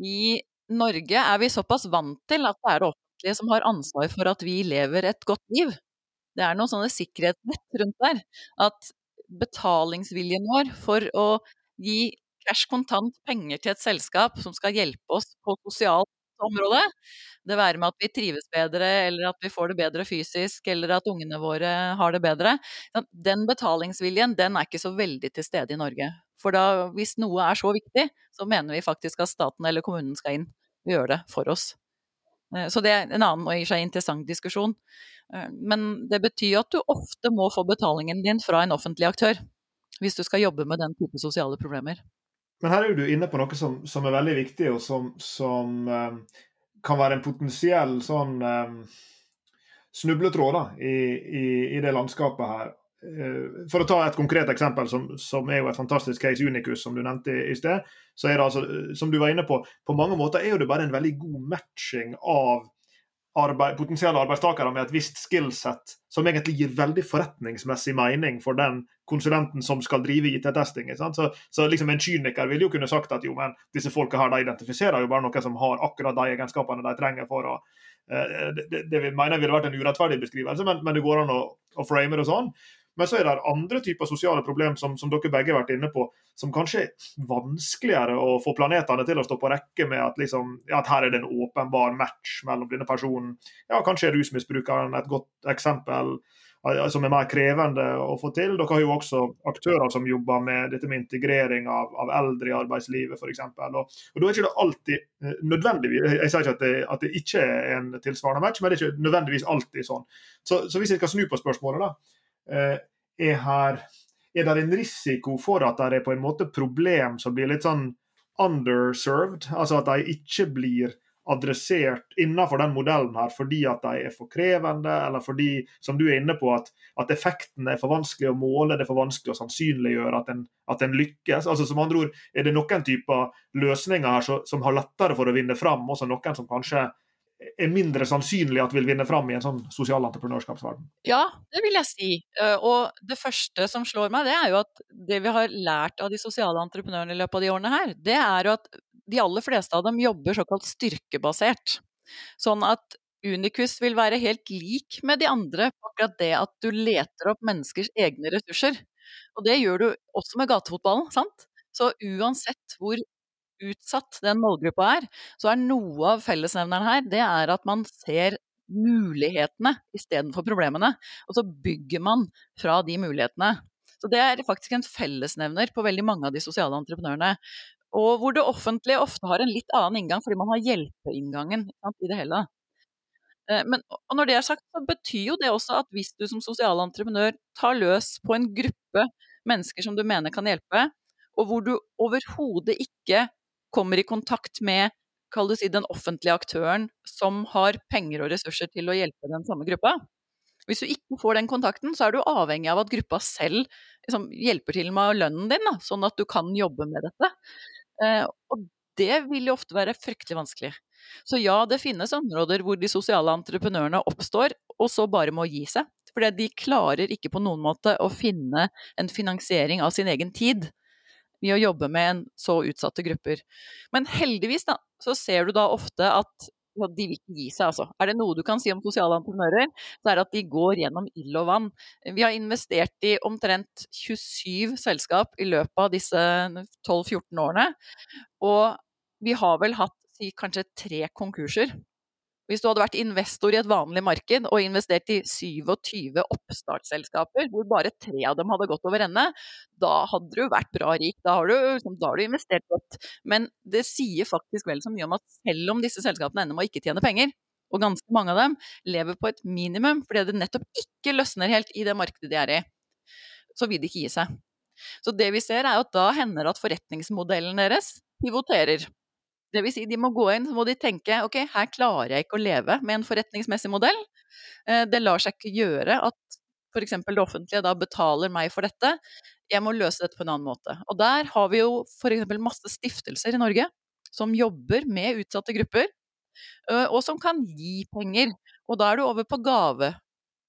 I Norge er vi såpass vant til at det er det offentlige som har ansvar for at vi lever et godt liv. Det er noen sånne sikkerhetsnett rundt der. At betalingsviljen vår for å gi cash kontant penger til et selskap som skal hjelpe oss på sosialt område. Det være med at vi trives bedre, eller at vi får det bedre fysisk, eller at ungene våre har det bedre. Den betalingsviljen, den er ikke så veldig til stede i Norge. For da, hvis noe er så viktig, så mener vi faktisk at staten eller kommunen skal inn og gjøre det for oss. Eh, så det er en annen og i seg interessant diskusjon. Eh, men det betyr at du ofte må få betalingen din fra en offentlig aktør hvis du skal jobbe med den type sosiale problemer. Men her er du inne på noe som, som er veldig viktig, og som, som um, kan være en potensiell sånn um, snubletråd da, i, i, i, det landskapet her. Uh, for å ta et konkret eksempel, som, som, er jo et fantastisk case unicus, som du nevnte i, sted, så er det altså, som du var inne på, på mange måter er det bare en veldig god matching av arbeid, potensielle arbeidstakere med et visst skillset, som egentlig gir veldig forretningsmessig mening for den konsulenten som skal drive IT-testing. Så, så liksom en kyniker ville jo kunne sagt at jo, men disse folka her de identifiserer jo bare noen som har akkurat de egenskapene de trenger for å det, det, det, mener jeg ville vært en urettferdig beskrivelse, men, men det går an å, å frame det sånn. Men så er det andre typer sosiale problem som, som, dere begge har vært inne på, som kanskje er vanskeligere å få planetene til å stå på rekke med at, liksom, ja, at her er det en åpenbar match mellom denne personen. Ja, Kanskje er rusmisbrukeren et godt eksempel som er mer krevende å få til. Dere har jo også aktører som jobber med dette med integrering av, av eldre i arbeidslivet f.eks. Og, og da er ikke det alltid eh, nødvendigvis Jeg sier ikke at det, at det ikke er en tilsvarende match, men det er ikke nødvendigvis alltid sånn. Så, så hvis jeg skal snu på spørsmålet, da. Eh, er her Er det en risiko for at det er på en måte problem som blir litt sånn underserved? Altså at de ikke blir adressert innenfor den modellen her fordi at de er for krevende, eller fordi, som du er inne på, at, at effekten er for vanskelig å måle, det er for vanskelig å sannsynliggjøre at en, at en lykkes. Altså som andre ord, Er det noen typer løsninger her som, som har lettere for å vinne fram, og noen som kanskje er mindre sannsynlig at vil vinne fram i en sånn sosial entreprenørskapsverden? Ja, det vil jeg si. Eh, og det første som slår meg, det er jo at det vi har lært av de sosiale entreprenørene i løpet av de årene her, det er jo at de aller fleste av dem jobber såkalt styrkebasert. Sånn at Unicus vil være helt lik med de andre på akkurat det at du leter opp menneskers egne ressurser. Og det gjør du også med gatefotballen, sant? Så uansett hvor utsatt den målgruppa er, så er noe av fellesnevneren her det er at man ser mulighetene istedenfor problemene. Og så bygger man fra de mulighetene. Så det er faktisk en fellesnevner på veldig mange av de sosiale entreprenørene. Og hvor det offentlige ofte har en litt annen inngang, fordi man har hjelpeinngangen i det hele. Eh, men når det er sagt, så betyr jo det også at hvis du som sosial entreprenør tar løs på en gruppe mennesker som du mener kan hjelpe, og hvor du overhodet ikke kommer i kontakt med kall det si, den offentlige aktøren som har penger og ressurser til å hjelpe den samme gruppa. Hvis du ikke får den kontakten, så er du avhengig av at gruppa selv liksom, hjelper til med lønnen din, da, sånn at du kan jobbe med dette. Eh, og det vil jo ofte være fryktelig vanskelig. Så ja, det finnes områder hvor de sosiale entreprenørene oppstår, og så bare må gi seg. For de klarer ikke på noen måte å finne en finansiering av sin egen tid ved å jobbe med en så utsatte grupper. Men heldigvis da, så ser du da ofte at de vil ikke gi seg, altså. Er det noe du kan si om sosiale entreprenører, så er det at de går gjennom ild og vann. Vi har investert i omtrent 27 selskap i løpet av disse 12-14 årene. Og vi har vel hatt kanskje tre konkurser hvis du hadde vært investor i et vanlig marked og investert i 27 oppstartsselskaper, hvor bare tre av dem hadde gått over ende, da hadde du vært bra rik. Da har du, liksom, da har du investert godt. Men det sier faktisk vel så mye om at selv om disse selskapene ender med å ikke tjene penger, og ganske mange av dem lever på et minimum fordi det nettopp ikke løsner helt i det markedet de er i, så vil de ikke gi seg. Så det vi ser, er at da hender det at forretningsmodellen deres pivoterer. Det vil si, de må gå inn, så må de tenke ok, her klarer jeg ikke å leve med en forretningsmessig modell. Eh, det lar seg ikke gjøre at f.eks. det offentlige da betaler meg for dette. Jeg må løse dette på en annen måte. Og der har vi jo f.eks. masse stiftelser i Norge som jobber med utsatte grupper, og som kan gi penger. Og da er du over på gave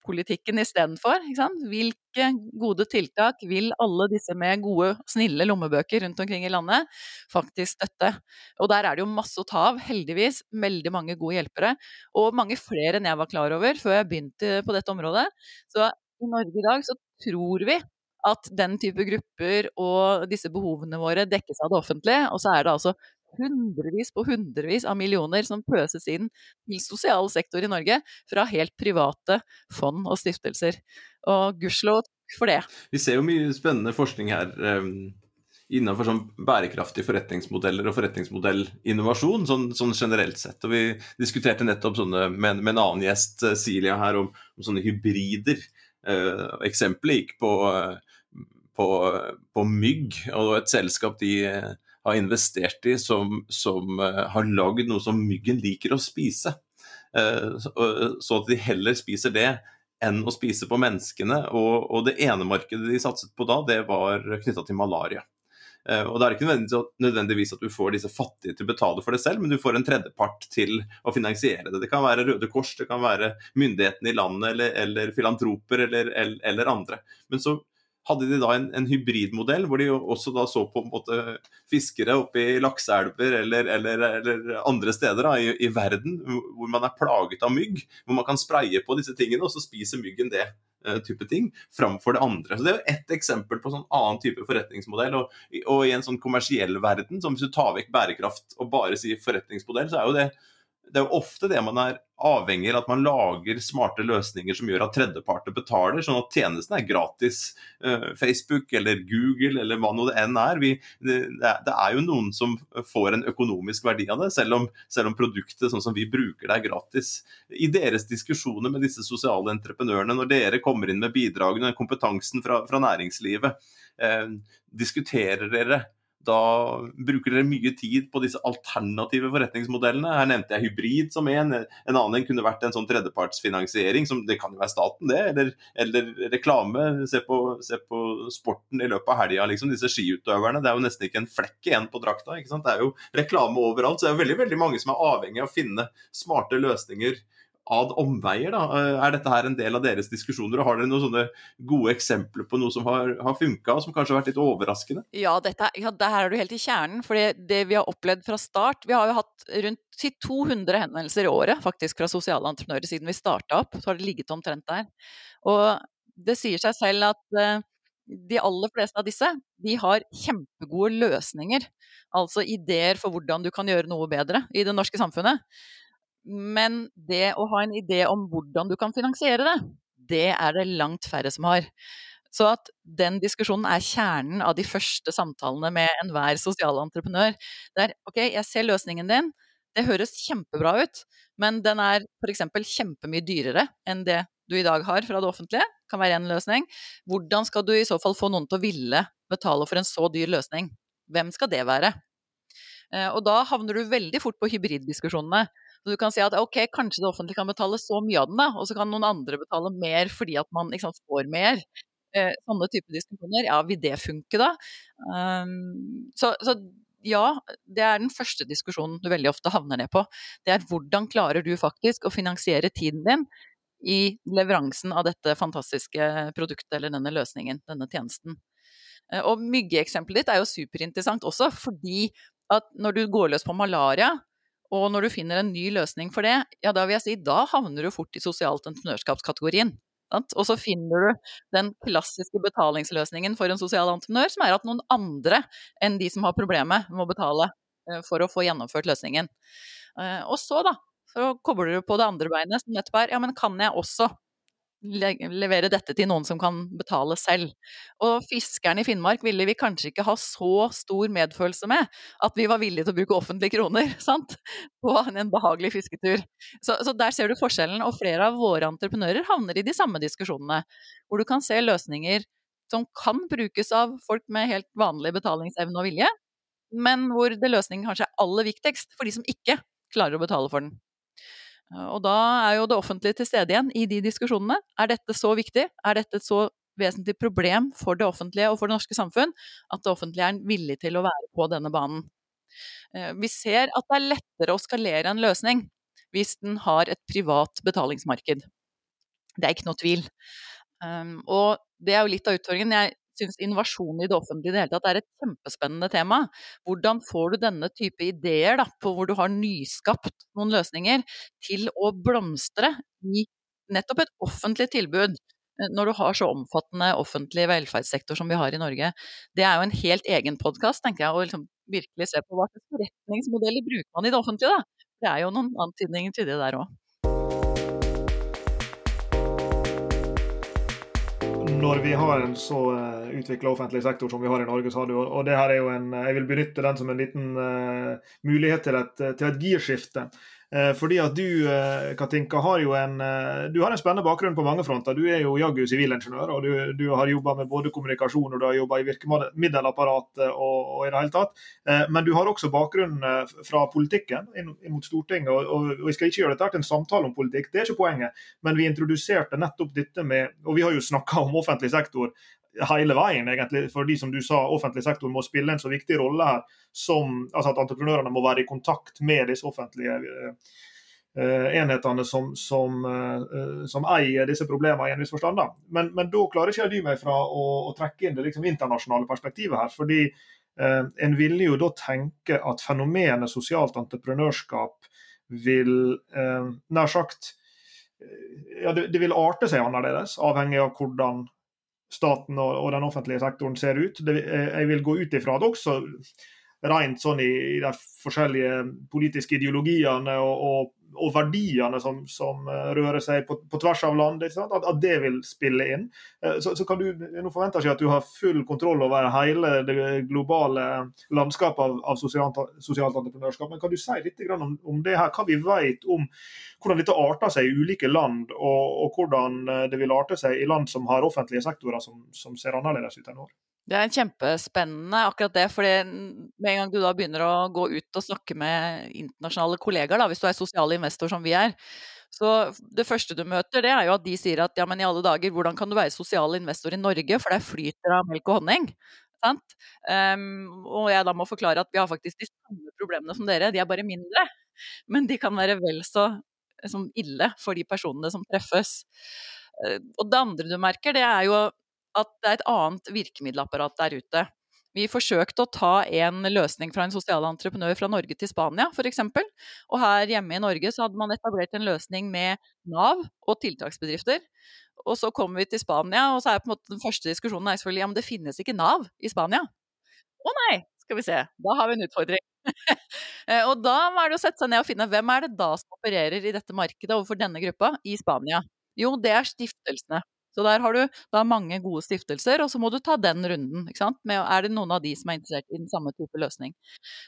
politikken istedenfor. Hvilke gode tiltak vil alle disse med gode, snille lommebøker rundt omkring i landet faktisk støtte? Og der er det jo masse å ta av, heldigvis. Veldig mange gode hjelpere. Og mange flere enn jeg var klar over før jeg begynte på dette området. Så i Norge i dag så tror vi at den type grupper og disse behovene våre dekkes av det offentlige, og så er det altså hundrevis på hundrevis av millioner som pøses inn til sosial sektor i Norge fra helt private fond og stiftelser. Og gudskjelov for det. Vi ser jo mye spennende forskning her um, innenfor sånn bærekraftige forretningsmodeller og forretningsmodellinnovasjon sånn, sånn, generelt sett. Og Vi diskuterte nettopp sånne med, med en annen gjest, eh, Silja, her om, om sånne hybrider. Eh, eksempelet gikk på, på, på, mygg, og et selskap de har investert i, som, som uh, har lagd noe som myggen liker å spise. Uh, så, så, at de heller spiser det enn å spise på menneskene. Og, og det ene markedet de satset på da, det var knytta til malaria. Og Det er ikke nødvendigvis at du får disse fattige til å betale for det selv, men du får en tredjepart til å finansiere det. Det kan være Røde Kors, det kan være myndighetene i landet eller, eller filantroper eller, eller, andre. Men så hadde de da en, en, hybridmodell hvor de også da så på en måte fiskere oppe i lakseelver eller, eller, eller, andre steder da, i, i, verden hvor man er plaget av mygg, hvor man kan spraye på disse tingene, og så spiser myggen det. Uh, type ting, framfor det andre. Så Det er jo ett eksempel på sånn annen type forretningsmodell. Og, og, i en sånn kommersiell verden, som hvis du tar vekk bærekraft og bare sier forretningsmodell, så er jo det det er jo ofte det man er avhengig av, at man lager smarte løsninger som gjør at tredjeparter betaler, sånn at tjenesten er gratis. Uh, Facebook eller Google eller hva nå det enn er. Vi, det, det, er jo noen som får en økonomisk verdi av det, selv om, selv om, produktet sånn som vi bruker det er gratis. I deres diskusjoner med disse sosiale entreprenørene, når dere kommer inn med bidragene, og kompetansen fra, fra næringslivet, eh, diskuterer dere da bruker dere mye tid på disse alternative forretningsmodellene. Her nevnte jeg hybrid som en. En annen kunne vært en sånn tredjepartsfinansiering. som Det kan jo være staten, det. Eller, eller reklame. Se på, se på, sporten i løpet av helga, liksom. Disse skiutøverne. Det er jo nesten ikke en flekk igjen på drakta. Det er jo reklame overalt. Så det er veldig, veldig mange som er avhengig av å finne smarte løsninger ad omveier. da. Eh, er dette her en del av deres diskusjoner, og har dere noen sånne gode eksempler på noe som har, har funka, og som kanskje har vært litt overraskende? Ja, dette, ja, det her er du helt i kjernen. For det vi har opplevd fra start Vi har jo hatt rundt 200 henvendelser i året faktisk fra sosiale entreprenører siden vi starta opp. Så har det ligget omtrent der. Og det sier seg selv at uh, de aller fleste av disse de har kjempegode løsninger. Altså ideer for hvordan du kan gjøre noe bedre i det norske samfunnet. Men det å ha en idé om hvordan du kan finansiere det, det er det langt færre som har. Så at den diskusjonen er kjernen av de første samtalene med enhver sosialentreprenør. Det er OK, jeg ser løsningen din, det høres kjempebra ut, men den er f.eks. kjempemye dyrere enn det du i dag har fra det offentlige. kan være en løsning. Hvordan skal du i så fall få noen til å ville betale for en så dyr løsning? Hvem skal det være? Eh, og da havner du veldig fort på hybriddiskusjonene. Så du kan si at ok, kanskje det offentlige kan betale så mye av den, da, og så kan noen andre betale mer fordi at man sant, får mer. Eh, sånne typer diskusjoner. Ja, vil det funke da? Um, så, så, ja, det er den første diskusjonen du veldig ofte havner ned på. Det er hvordan klarer du faktisk å finansiere tiden din i leveransen av dette fantastiske produktet eller denne løsningen, denne tjenesten. Eh, og myggeeksempelet ditt er jo superinteressant også, fordi at når du går løs på malaria, og når du finner en ny løsning for det, ja da vil jeg si da havner du fort i sosialt entreprenørskapskategorien. Og så finner du den klassiske betalingsløsningen for en sosial entreprenør, som er at noen andre enn de som har problemet, må betale eh, for å få gjennomført løsningen. Eh, og så, da, så kobler du på det andre beinet, som nettopp er ja, men kan jeg også levere dette til noen som kan betale selv. Og fiskerne i Finnmark ville vi kanskje ikke ha så stor medfølelse med at vi var villige til å bruke offentlige kroner sant? på en behagelig fisketur. Så, så, der ser du forskjellen, og flere av våre entreprenører havner i de samme diskusjonene, hvor du kan se løsninger som kan brukes av folk med helt vanlig betalingsevne og vilje, men hvor det løsningen kanskje er aller viktigst for de som ikke klarer å betale for den. Og da er jo det offentlige til stede igjen i de diskusjonene. Er dette så viktig? Er dette et så vesentlig problem for det offentlige og for det norske samfunn at det offentlige er villig til å være på denne banen? Eh, vi ser at det er lettere å skalere en løsning hvis den har et privat betalingsmarked. Det er ikke noe tvil. Um, og det er jo litt av utfordringen. Jeg syns innovasjon i det offentlige i det hele tatt er et kjempespennende tema. Hvordan får du denne type ideer, da, på hvor du har nyskapt noen løsninger, til å blomstre i nettopp et offentlig tilbud? Eh, når du har så omfattende offentlig velferdssektor som vi har i Norge. Det er jo en helt egen podkast, tenker jeg, å liksom virkelig se på hva slags forretningsmodeller bruker man i det offentlige, da. Det er jo noen antydninger til det der òg. Når vi har en så eh, utvikla offentlig sektor som vi har i Norge, så har du, og det her er jo en, jeg vil benytte den som en liten uh, mulighet til et, til et girskifte. Eh, fordi at du eh, Katinka, har jo en, eh, du har en spennende bakgrunn på mange fronter. Du er jo jaggu sivilingeniør, og du, du, har jobba med både kommunikasjon og du har jobba i virkemiddelapparatet og, og, i det hele tatt. Men du har også bakgrunn fra politikken inn, mot Stortinget. Og, og, jeg skal ikke gjøre dette til en samtale om politikk, det er ikke poenget. Men vi introduserte nettopp dette med Og vi har jo snakka om offentlig sektor hele veien, egentlig, fordi som du sa, offentlig sektor må spille en så viktig rolle her. Som, altså At entreprenørene må være i kontakt med disse offentlige uh, enhetene som, som, uh, som, eier disse problemene i en viss forstand. Men, men, da klarer ikke jeg dy meg fra å, å trekke inn det liksom, internasjonale perspektivet her. fordi uh, En ville jo da tenke at fenomenet sosialt entreprenørskap vil nær sagt ja, det, det, vil arte seg annerledes, avhengig av hvordan staten og, og, den offentlige sektoren ser ut. Det, jeg vil gå ut ifra det også rent sånn i, i de forskjellige politiske ideologiene og, og, og verdiene som, som, eh, rører seg på, på tvers av landet, at, at, det vil spille inn. Eh, så, så kan du, Nå forventer jeg at du har full kontroll over hele det globale landskapet av, av sosialt, sosialt, entreprenørskap, men kan du si litt om, om, det her, hva vi vet om hvordan dette arter seg i ulike land, og, og hvordan eh, det vil arte seg i land som har offentlige sektorer som, som ser annerledes ut enn vår? Det er kjempespennende akkurat det, fordi med en gang du da begynner å gå ut og snakke med internasjonale kollegaer, da, hvis du er sosial investor som vi er, så det første du møter, det er jo at de sier at ja, men i alle dager, hvordan kan du være sosial investor i Norge, for der flyter av melk og honning. Um, og jeg da må forklare at vi har faktisk de samme problemene som dere, de er bare mindre. Men de kan være vel så som ille for de personene som treffes. Uh, og det andre du merker, det er jo at det er et annet virkemiddelapparat der ute. Vi forsøkte å ta en løsning fra en sosial entreprenør fra Norge til Spania, f.eks. Og her hjemme i Norge så hadde man etablert en løsning med Nav og tiltaksbedrifter. Og så kommer vi til Spania, og så er på en måte den første diskusjonen er selvfølgelig ja, det finnes ikke Nav i Spania. Å nei, skal vi se. Da har vi en utfordring. Eh, og da er det å sette seg ned og finne hvem er det da som opererer i dette markedet overfor denne gruppa i Spania. Jo, det er stiftelsene. Så der har du da mange gode stiftelser, og så må du ta den runden. ikke sant? Med, er det noen av de som er interessert i den samme type løsning?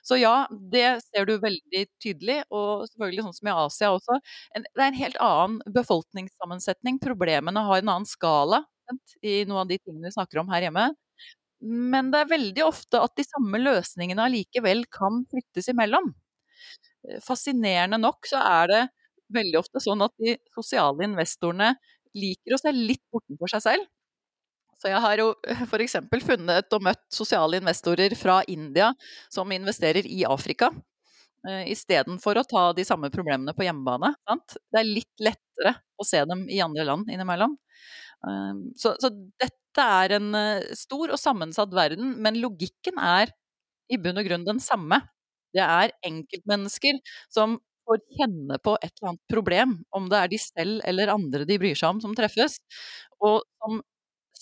Så ja, det ser du veldig tydelig, og selvfølgelig sånn som i Asia også. En, det er en helt annen befolkningssammensetning. Problemene har en annen skala i noen av de tingene vi snakker om her hjemme. Men det er veldig ofte at de samme løsningene allikevel kan flyttes imellom. Fascinerende nok så er det veldig ofte sånn at de sosiale investorene liker å se litt bortenfor seg selv. Så jeg har jo f.eks. funnet og møtt sosiale investorer fra India som investerer i Afrika, uh, istedenfor å ta de samme problemene på hjemmebane. Sant? Det er litt lettere å se dem i andre land innimellom. Uh, så, så, dette er en uh, stor og sammensatt verden, men logikken er i bunn og grunn den samme. Det er enkeltmennesker som får kjenne på et eller annet problem, om det er de selv eller andre de bryr seg om som treffes, og som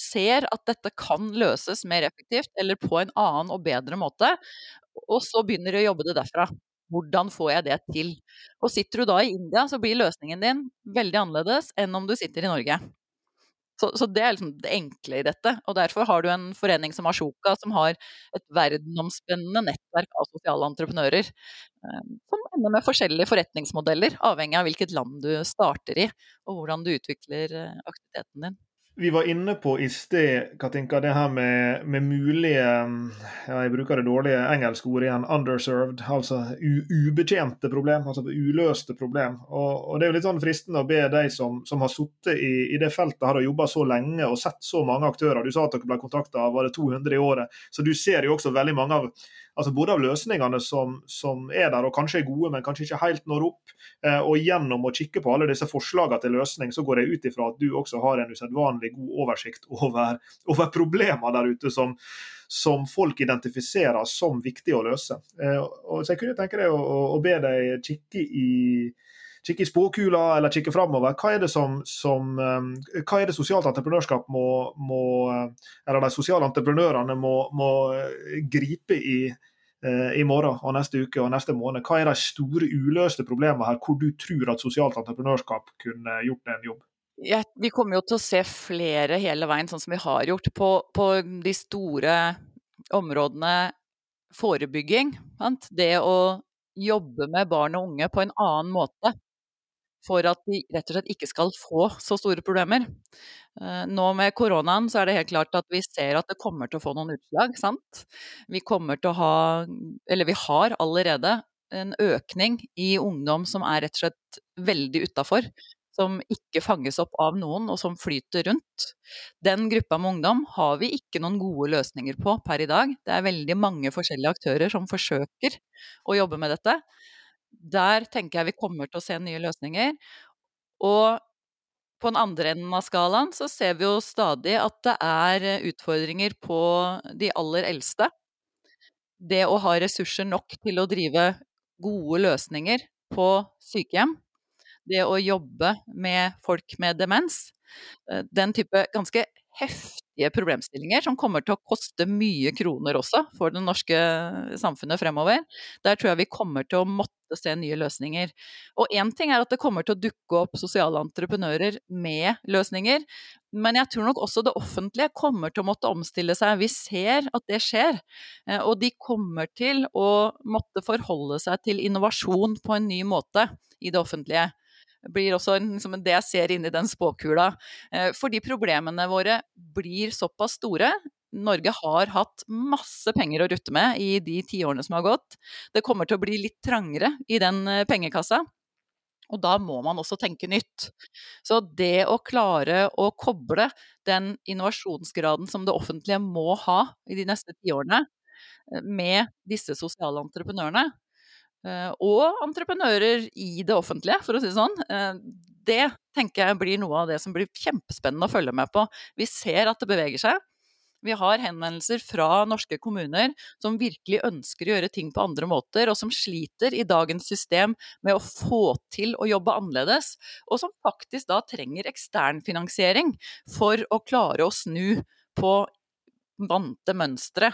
ser at dette kan løses mer effektivt eller på en annen og bedre måte, og så begynner de å jobbe det derfra. Hvordan får jeg det til? Og sitter du da i India, så blir løsningen din veldig annerledes enn om du sitter i Norge. Så, så, det er liksom det enkle i dette. Og derfor har du en forening som Ashoka, som har et verdenomspennende nettverk av sosiale entreprenører. Eh, som ender med forskjellige forretningsmodeller, avhengig av hvilket land du starter i, og hvordan du utvikler eh, aktiviteten din. Vi var inne på i sted Katinka, det her med, med mulige ja, Jeg bruker det dårlige engelske ordet igjen. Underserved. Altså ubetjente problem. Altså uløste problem. Og, og, Det er jo litt sånn fristende å be de som, som har sittet i, i, det feltet her og jobba så lenge og sett så mange aktører. Du sa at dere ble kontakta av 200 i året. Så du ser jo også veldig mange av altså både av løsningene som, som, er der og kanskje er gode, men kanskje ikke helt når opp. Eh, og gjennom å kikke på alle disse forslagene til løsning, så går jeg ut ifra at du også har en usedvanlig god oversikt over, over problemer der ute som, som folk identifiserer som viktige å løse. Eh, og så jeg kunne tenke deg å, å be deg kikke i kikke i spåkula eller kikke framover. Hva er det som, som um, hva er det sosialt entreprenørskap må, må Eller de sosiale entreprenørene må, må uh, gripe i uh, i morgen og neste uke og neste måned. Hva er de store uløste problemene her, hvor du tror at sosialt entreprenørskap kunne gjort en jobb? Ja, vi kommer jo til å se flere hele veien, sånn som vi har gjort, på, på de store områdene forebygging. Sant? Det å jobbe med barn og unge på en annen måte for at de rett og slett ikke skal få så store problemer. Eh, nå med koronaen så er det helt klart at vi ser at det kommer til å få noen utslag, sant. Vi kommer til å ha, eller vi har allerede, en økning i ungdom som er rett og slett veldig utafor. Som ikke fanges opp av noen, og som flyter rundt. Den gruppa med ungdom har vi ikke noen gode løsninger på per i dag. Det er veldig mange forskjellige aktører som forsøker å jobbe med dette. Der tenker jeg vi kommer til å se nye løsninger. Og på den andre enden av skalaen så ser vi jo stadig at det er utfordringer på de aller eldste. Det å ha ressurser nok til å drive gode løsninger på sykehjem. Det å jobbe med folk med demens. Eh, den type ganske heftige problemstillinger som kommer til å koste mye kroner også for det norske samfunnet fremover. Der tror jeg vi kommer til å måtte se nye løsninger. Og én ting er at det kommer til å dukke opp sosiale entreprenører med løsninger, men jeg tror nok også det offentlige kommer til å måtte omstille seg. Vi ser at det skjer, eh, og de kommer til å måtte forholde seg til innovasjon på en ny måte i det offentlige blir også en, liksom det jeg ser inni den spåkula. Eh, fordi problemene våre blir såpass store. Norge har hatt masse penger å rutte med i de tiårene som har gått. Det kommer til å bli litt trangere i den eh, pengekassa. Og da må man også tenke nytt. Så det å klare å koble den innovasjonsgraden som det offentlige må ha i de neste tiårene, eh, med disse sosiale entreprenørene, og entreprenører i det offentlige, for å si det sånn. Eh, det tenker jeg blir noe av det som blir kjempespennende å følge med på. Vi ser at det beveger seg. Vi har henvendelser fra norske kommuner som virkelig ønsker å gjøre ting på andre måter, og som sliter i dagens system med å få til å jobbe annerledes, og som faktisk da trenger eksternfinansiering for å klare å snu på vante mønstre.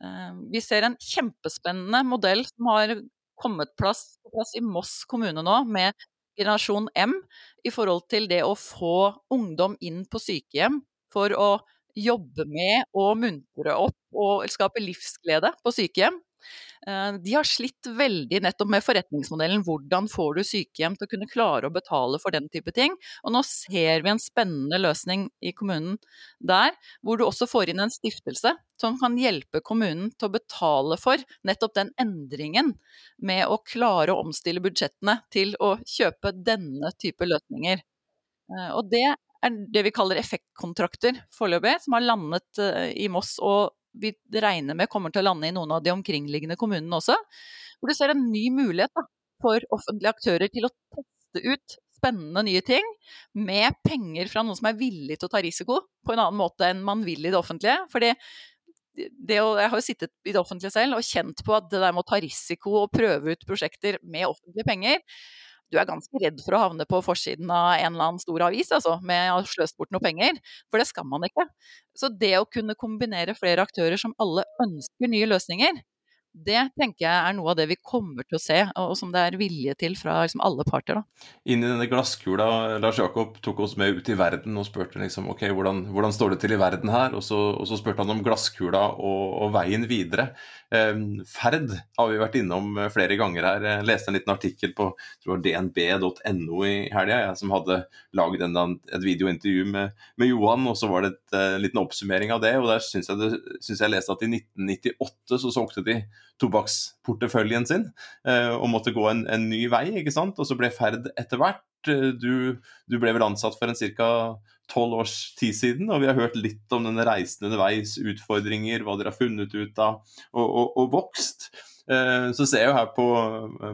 Eh, vi ser en kjempespennende modell som har kommet plass, på plass i Moss kommune nå, med generasjon M i forhold til det å få ungdom inn på sykehjem for å jobbe med å muntre opp og skape livsglede på sykehjem. Eh, de har slitt veldig nettopp med forretningsmodellen. Hvordan får du sykehjem til å kunne klare å betale for den type ting? Og nå ser vi en spennende løsning i kommunen der, hvor du også får inn en stiftelse som kan hjelpe kommunen til å betale for nettopp den endringen med å klare å omstille budsjettene til å kjøpe denne type løsninger. Eh, og det er det vi kaller effektkontrakter foreløpig, som har landet eh, i Moss og vi regner med kommer til å lande i noen av de omkringliggende kommunene også. Hvor du ser en ny mulighet da, for offentlige aktører til å teste ut spennende nye ting med penger fra noen som er villig til å ta risiko på en annen måte enn man vil i det offentlige. Fordi det jeg har jo sittet i det offentlige selv og kjent på at det der med å ta risiko og prøve ut prosjekter med offentlige penger, du er ganske redd for å havne på forsiden av en eller annen stor avis altså, med å ha sløst bort noe penger. For det skal man ikke. Så det å kunne kombinere flere aktører som alle ønsker nye løsninger, det tenker jeg er noe av det vi kommer til å se, og som det er vilje til fra liksom alle parter. Da. Inn i denne glasskula, Lars Jakob tok oss med ut i verden og spurte liksom, ok, hvordan, hvordan står det til i verden her? Og så, og så spurte han om glasskula og, og veien videre. Eh, ferd har vi vært innom eh, flere ganger her. Jeg leste en liten artikkel på dnb.no i helga, som hadde laget et videointervju med, med, Johan. og Så var det en uh, liten oppsummering av det. og Der syns jeg, synes jeg leste at i 1998 så solgte de tobakksporteføljen sin uh, og måtte gå en, en, ny vei. ikke sant? Og så ble Ferd etter hvert. Du, du ble vel ansatt for en ca tolv års tid siden, og vi har hørt litt om denne reisen underveis, utfordringer, hva dere har funnet ut av, og, og, og vokst. Eh, så ser jeg jo her på,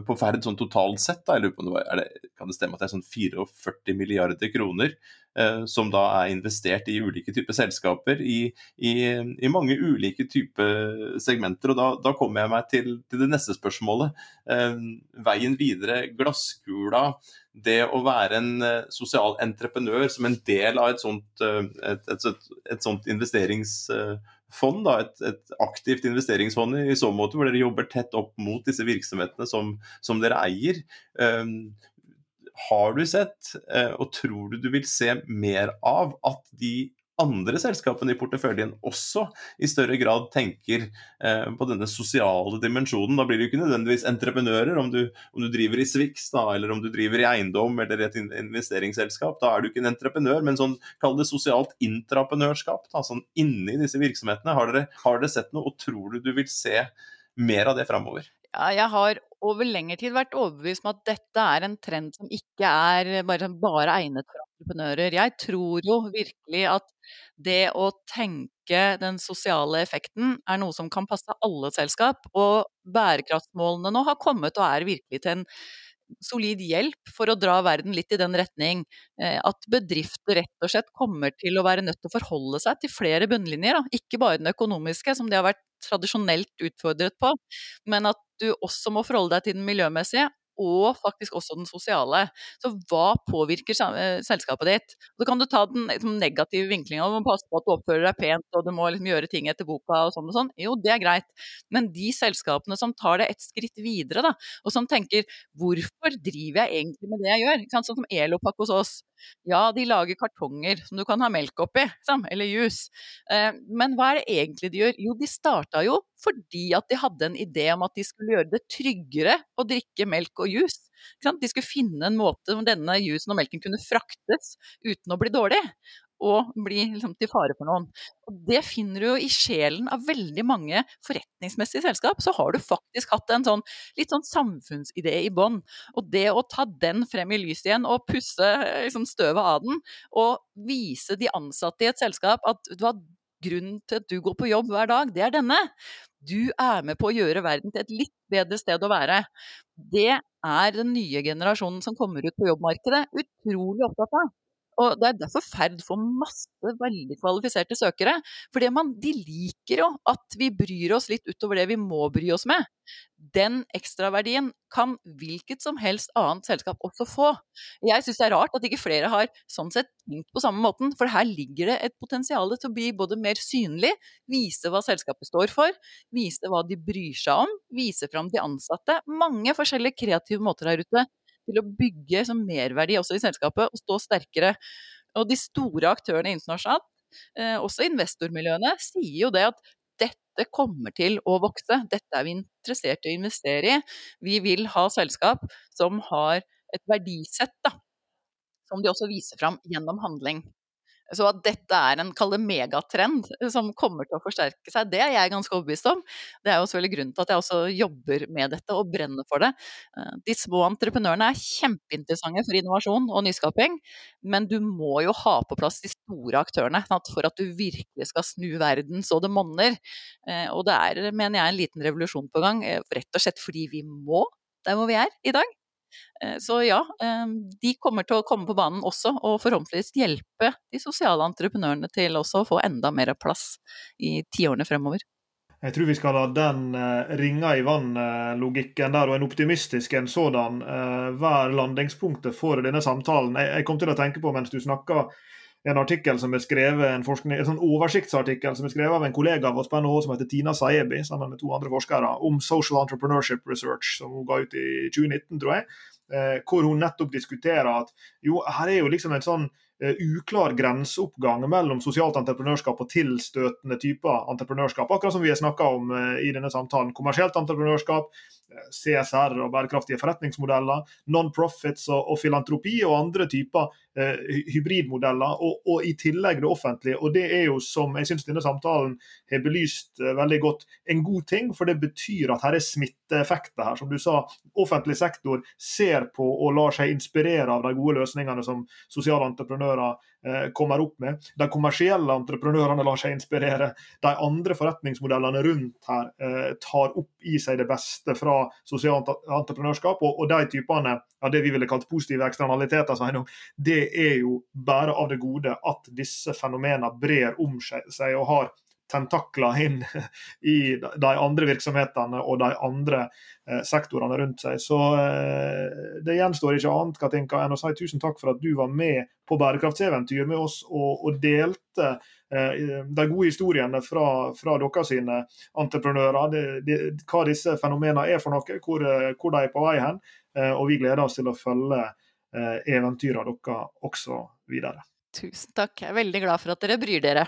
på Ferd sånn totalt sett, da, jeg lurer på om det var, det, kan det stemme at det er sånn 44 milliarder kroner eh, som da er investert i ulike typer selskaper i, i, i, mange ulike typer segmenter. Og da, da kommer jeg meg til, til det neste spørsmålet. Eh, veien videre, glasskula det å være en uh, sosial entreprenør som en del av et sånt, et, et, et, et sånt investeringsfond, da, et, aktivt investeringsfond i, i, så måte, hvor dere jobber tett opp mot disse virksomhetene som, som dere eier. Har du sett, uh, og tror du du vil se mer av, at de andre selskapene i porteføljen også i større grad tenker eh, på denne sosiale dimensjonen. Da blir du ikke nødvendigvis entreprenører om du, om du driver i Swix eller om du driver i eiendom eller et investeringsselskap. Da er du ikke en entreprenør, men sånn, kall det sosialt intraprenørskap. Da, sånn inni disse virksomhetene. Har dere, har dere sett noe, og tror du du vil se mer av det framover? Ja, jeg har over lengre tid vært overbevist om at dette er en trend som ikke er bare, bare egnet for entreprenører. Jeg tror jo virkelig at det å tenke den sosiale effekten er noe som kan passe alle selskap. Og bærekraftsmålene nå har kommet og er virkelig til en solid hjelp for å dra verden litt i den retning. Eh, at bedrifter rett og slett kommer til å være nødt til å forholde seg til flere bunnlinjer. Da. Ikke bare den økonomiske, som de har vært tradisjonelt utfordret på, men at du også må forholde deg til den miljømessige og faktisk også den sosiale. Så hva påvirker eh, selskapet ditt? Så kan du ta den liksom, negative vinklinga, du må passe på at du oppfører deg pent og du må liksom, gjøre ting etter boka og sånn og sånn. Jo, det er greit. Men de selskapene som tar det et skritt videre, da, og som tenker hvorfor driver jeg egentlig med det jeg gjør? Sånn som Elopak hos oss. Ja, de lager kartonger som du kan ha melk oppi, eller juice. Eh, men hva er det egentlig de gjør? Jo, de starta jo fordi at de hadde en idé om at de skulle gjøre det tryggere å drikke melk og juice. De skulle finne en måte hvor denne juicen og melken kunne fraktes uten å bli dårlig og bli liksom, til fare for noen. Og det finner du jo i sjelen av veldig mange forretningsmessige selskap. Så har du faktisk hatt en sånn litt sånn samfunnsidé i bånn. Og det å ta den frem i lyset igjen og pusse liksom, støvet av den, og vise de ansatte i et selskap at du har grunnen til at du går på jobb hver dag, det er denne. Du er med på å gjøre verden til et litt bedre sted å være. Det er den nye generasjonen som kommer ut på jobbmarkedet utrolig opptatt av. Og Det er derfor Ferd får masse veldig kvalifiserte søkere. For de liker jo at vi bryr oss litt utover det vi må bry oss med. Den ekstraverdien kan hvilket som helst annet selskap også få. Jeg syns det er rart at ikke flere har sånn sett tenkt på samme måten, for her ligger det et potensial til å bli både mer synlig, vise hva selskapet står for, vise hva de bryr seg om, vise fram de ansatte. Mange forskjellige kreative måter her ute til å bygge som merverdi også i selskapet og stå sterkere. Og de store aktørene internasjonalt, eh, også investormiljøene, sier jo det at dette kommer til å vokse. Dette er vi interessert i å investere i. Vi vil ha selskap som har et verdisett, da, som de også viser fram gjennom handling. Så at dette er en kall megatrend som kommer til å forsterke seg, det er jeg ganske overbevist om. Det er jo selvfølgelig grunnen til at jeg også jobber med dette og brenner for det. Eh, de små entreprenørene er kjempeinteressante for innovasjon og nyskaping, men du må jo ha på plass de store aktørene for at du virkelig skal snu verden så det monner. Eh, og det er, mener jeg, en liten revolusjon på gang, eh, rett og slett fordi vi må der hvor vi er i dag. Eh, så ja, eh, de kommer til å komme på banen også, og forhåpentligvis hjelpe de sosiale entreprenørene til også å få enda mer plass i tiårene fremover. Jeg tror vi skal la den uh, ringa i vann-logikken der, og en optimistisk en sådan, være landingspunktet for denne samtalen. Jeg, kom til å tenke på mens du snakka en artikkel som er skrevet, en, forskning, en sånn oversiktsartikkel som er skrevet av en kollega av oss på NHO som heter Tina Saebi, sammen med to andre forskere, om Social Entrepreneurship Research, som hun ga ut i 2019, tror jeg. Eh, hvor hun nettopp diskuterer at jo, her er jo liksom en sånn uklar grenseoppgang mellom sosialt entreprenørskap og tilstøtende typer entreprenørskap. Akkurat som vi har snakka om uh, i denne samtalen. Kommersielt entreprenørskap, CSR og bærekraftige forretningsmodeller, non-profits og, filantropi og andre typer eh, hybridmodeller, og, og, i tillegg det offentlige. Og Det er jo, som jeg syns denne samtalen har belyst eh, veldig godt, en god ting. For det betyr at her er smitteeffekter her. Som du sa, offentlig sektor ser på og lar seg inspirere av de gode løsningene som sosiale entreprenører Eh, kommer opp med. De kommersielle entreprenørene lar seg inspirere. De andre forretningsmodellene rundt her eh, tar opp i seg det beste fra sosialt entreprenørskap. Og, de typene av det vi ville kalt positive eksternaliteter, det er jo bare av det gode at disse fenomenene brer om seg og har tentakler inn i de andre virksomhetene og de andre eh, sektorene rundt seg. Så eh, det gjenstår ikke annet Katinka, enn å si tusen takk for at du var med på bærekraftseventyr med oss og, og delte eh, de gode historiene fra, fra dere sine entreprenører. Det, det, hva disse fenomenene er for noe, hvor, hvor de er på vei hen. Og vi gleder oss til å følge eventyrene deres også videre. Tusen takk. Jeg er veldig glad for at dere bryr dere.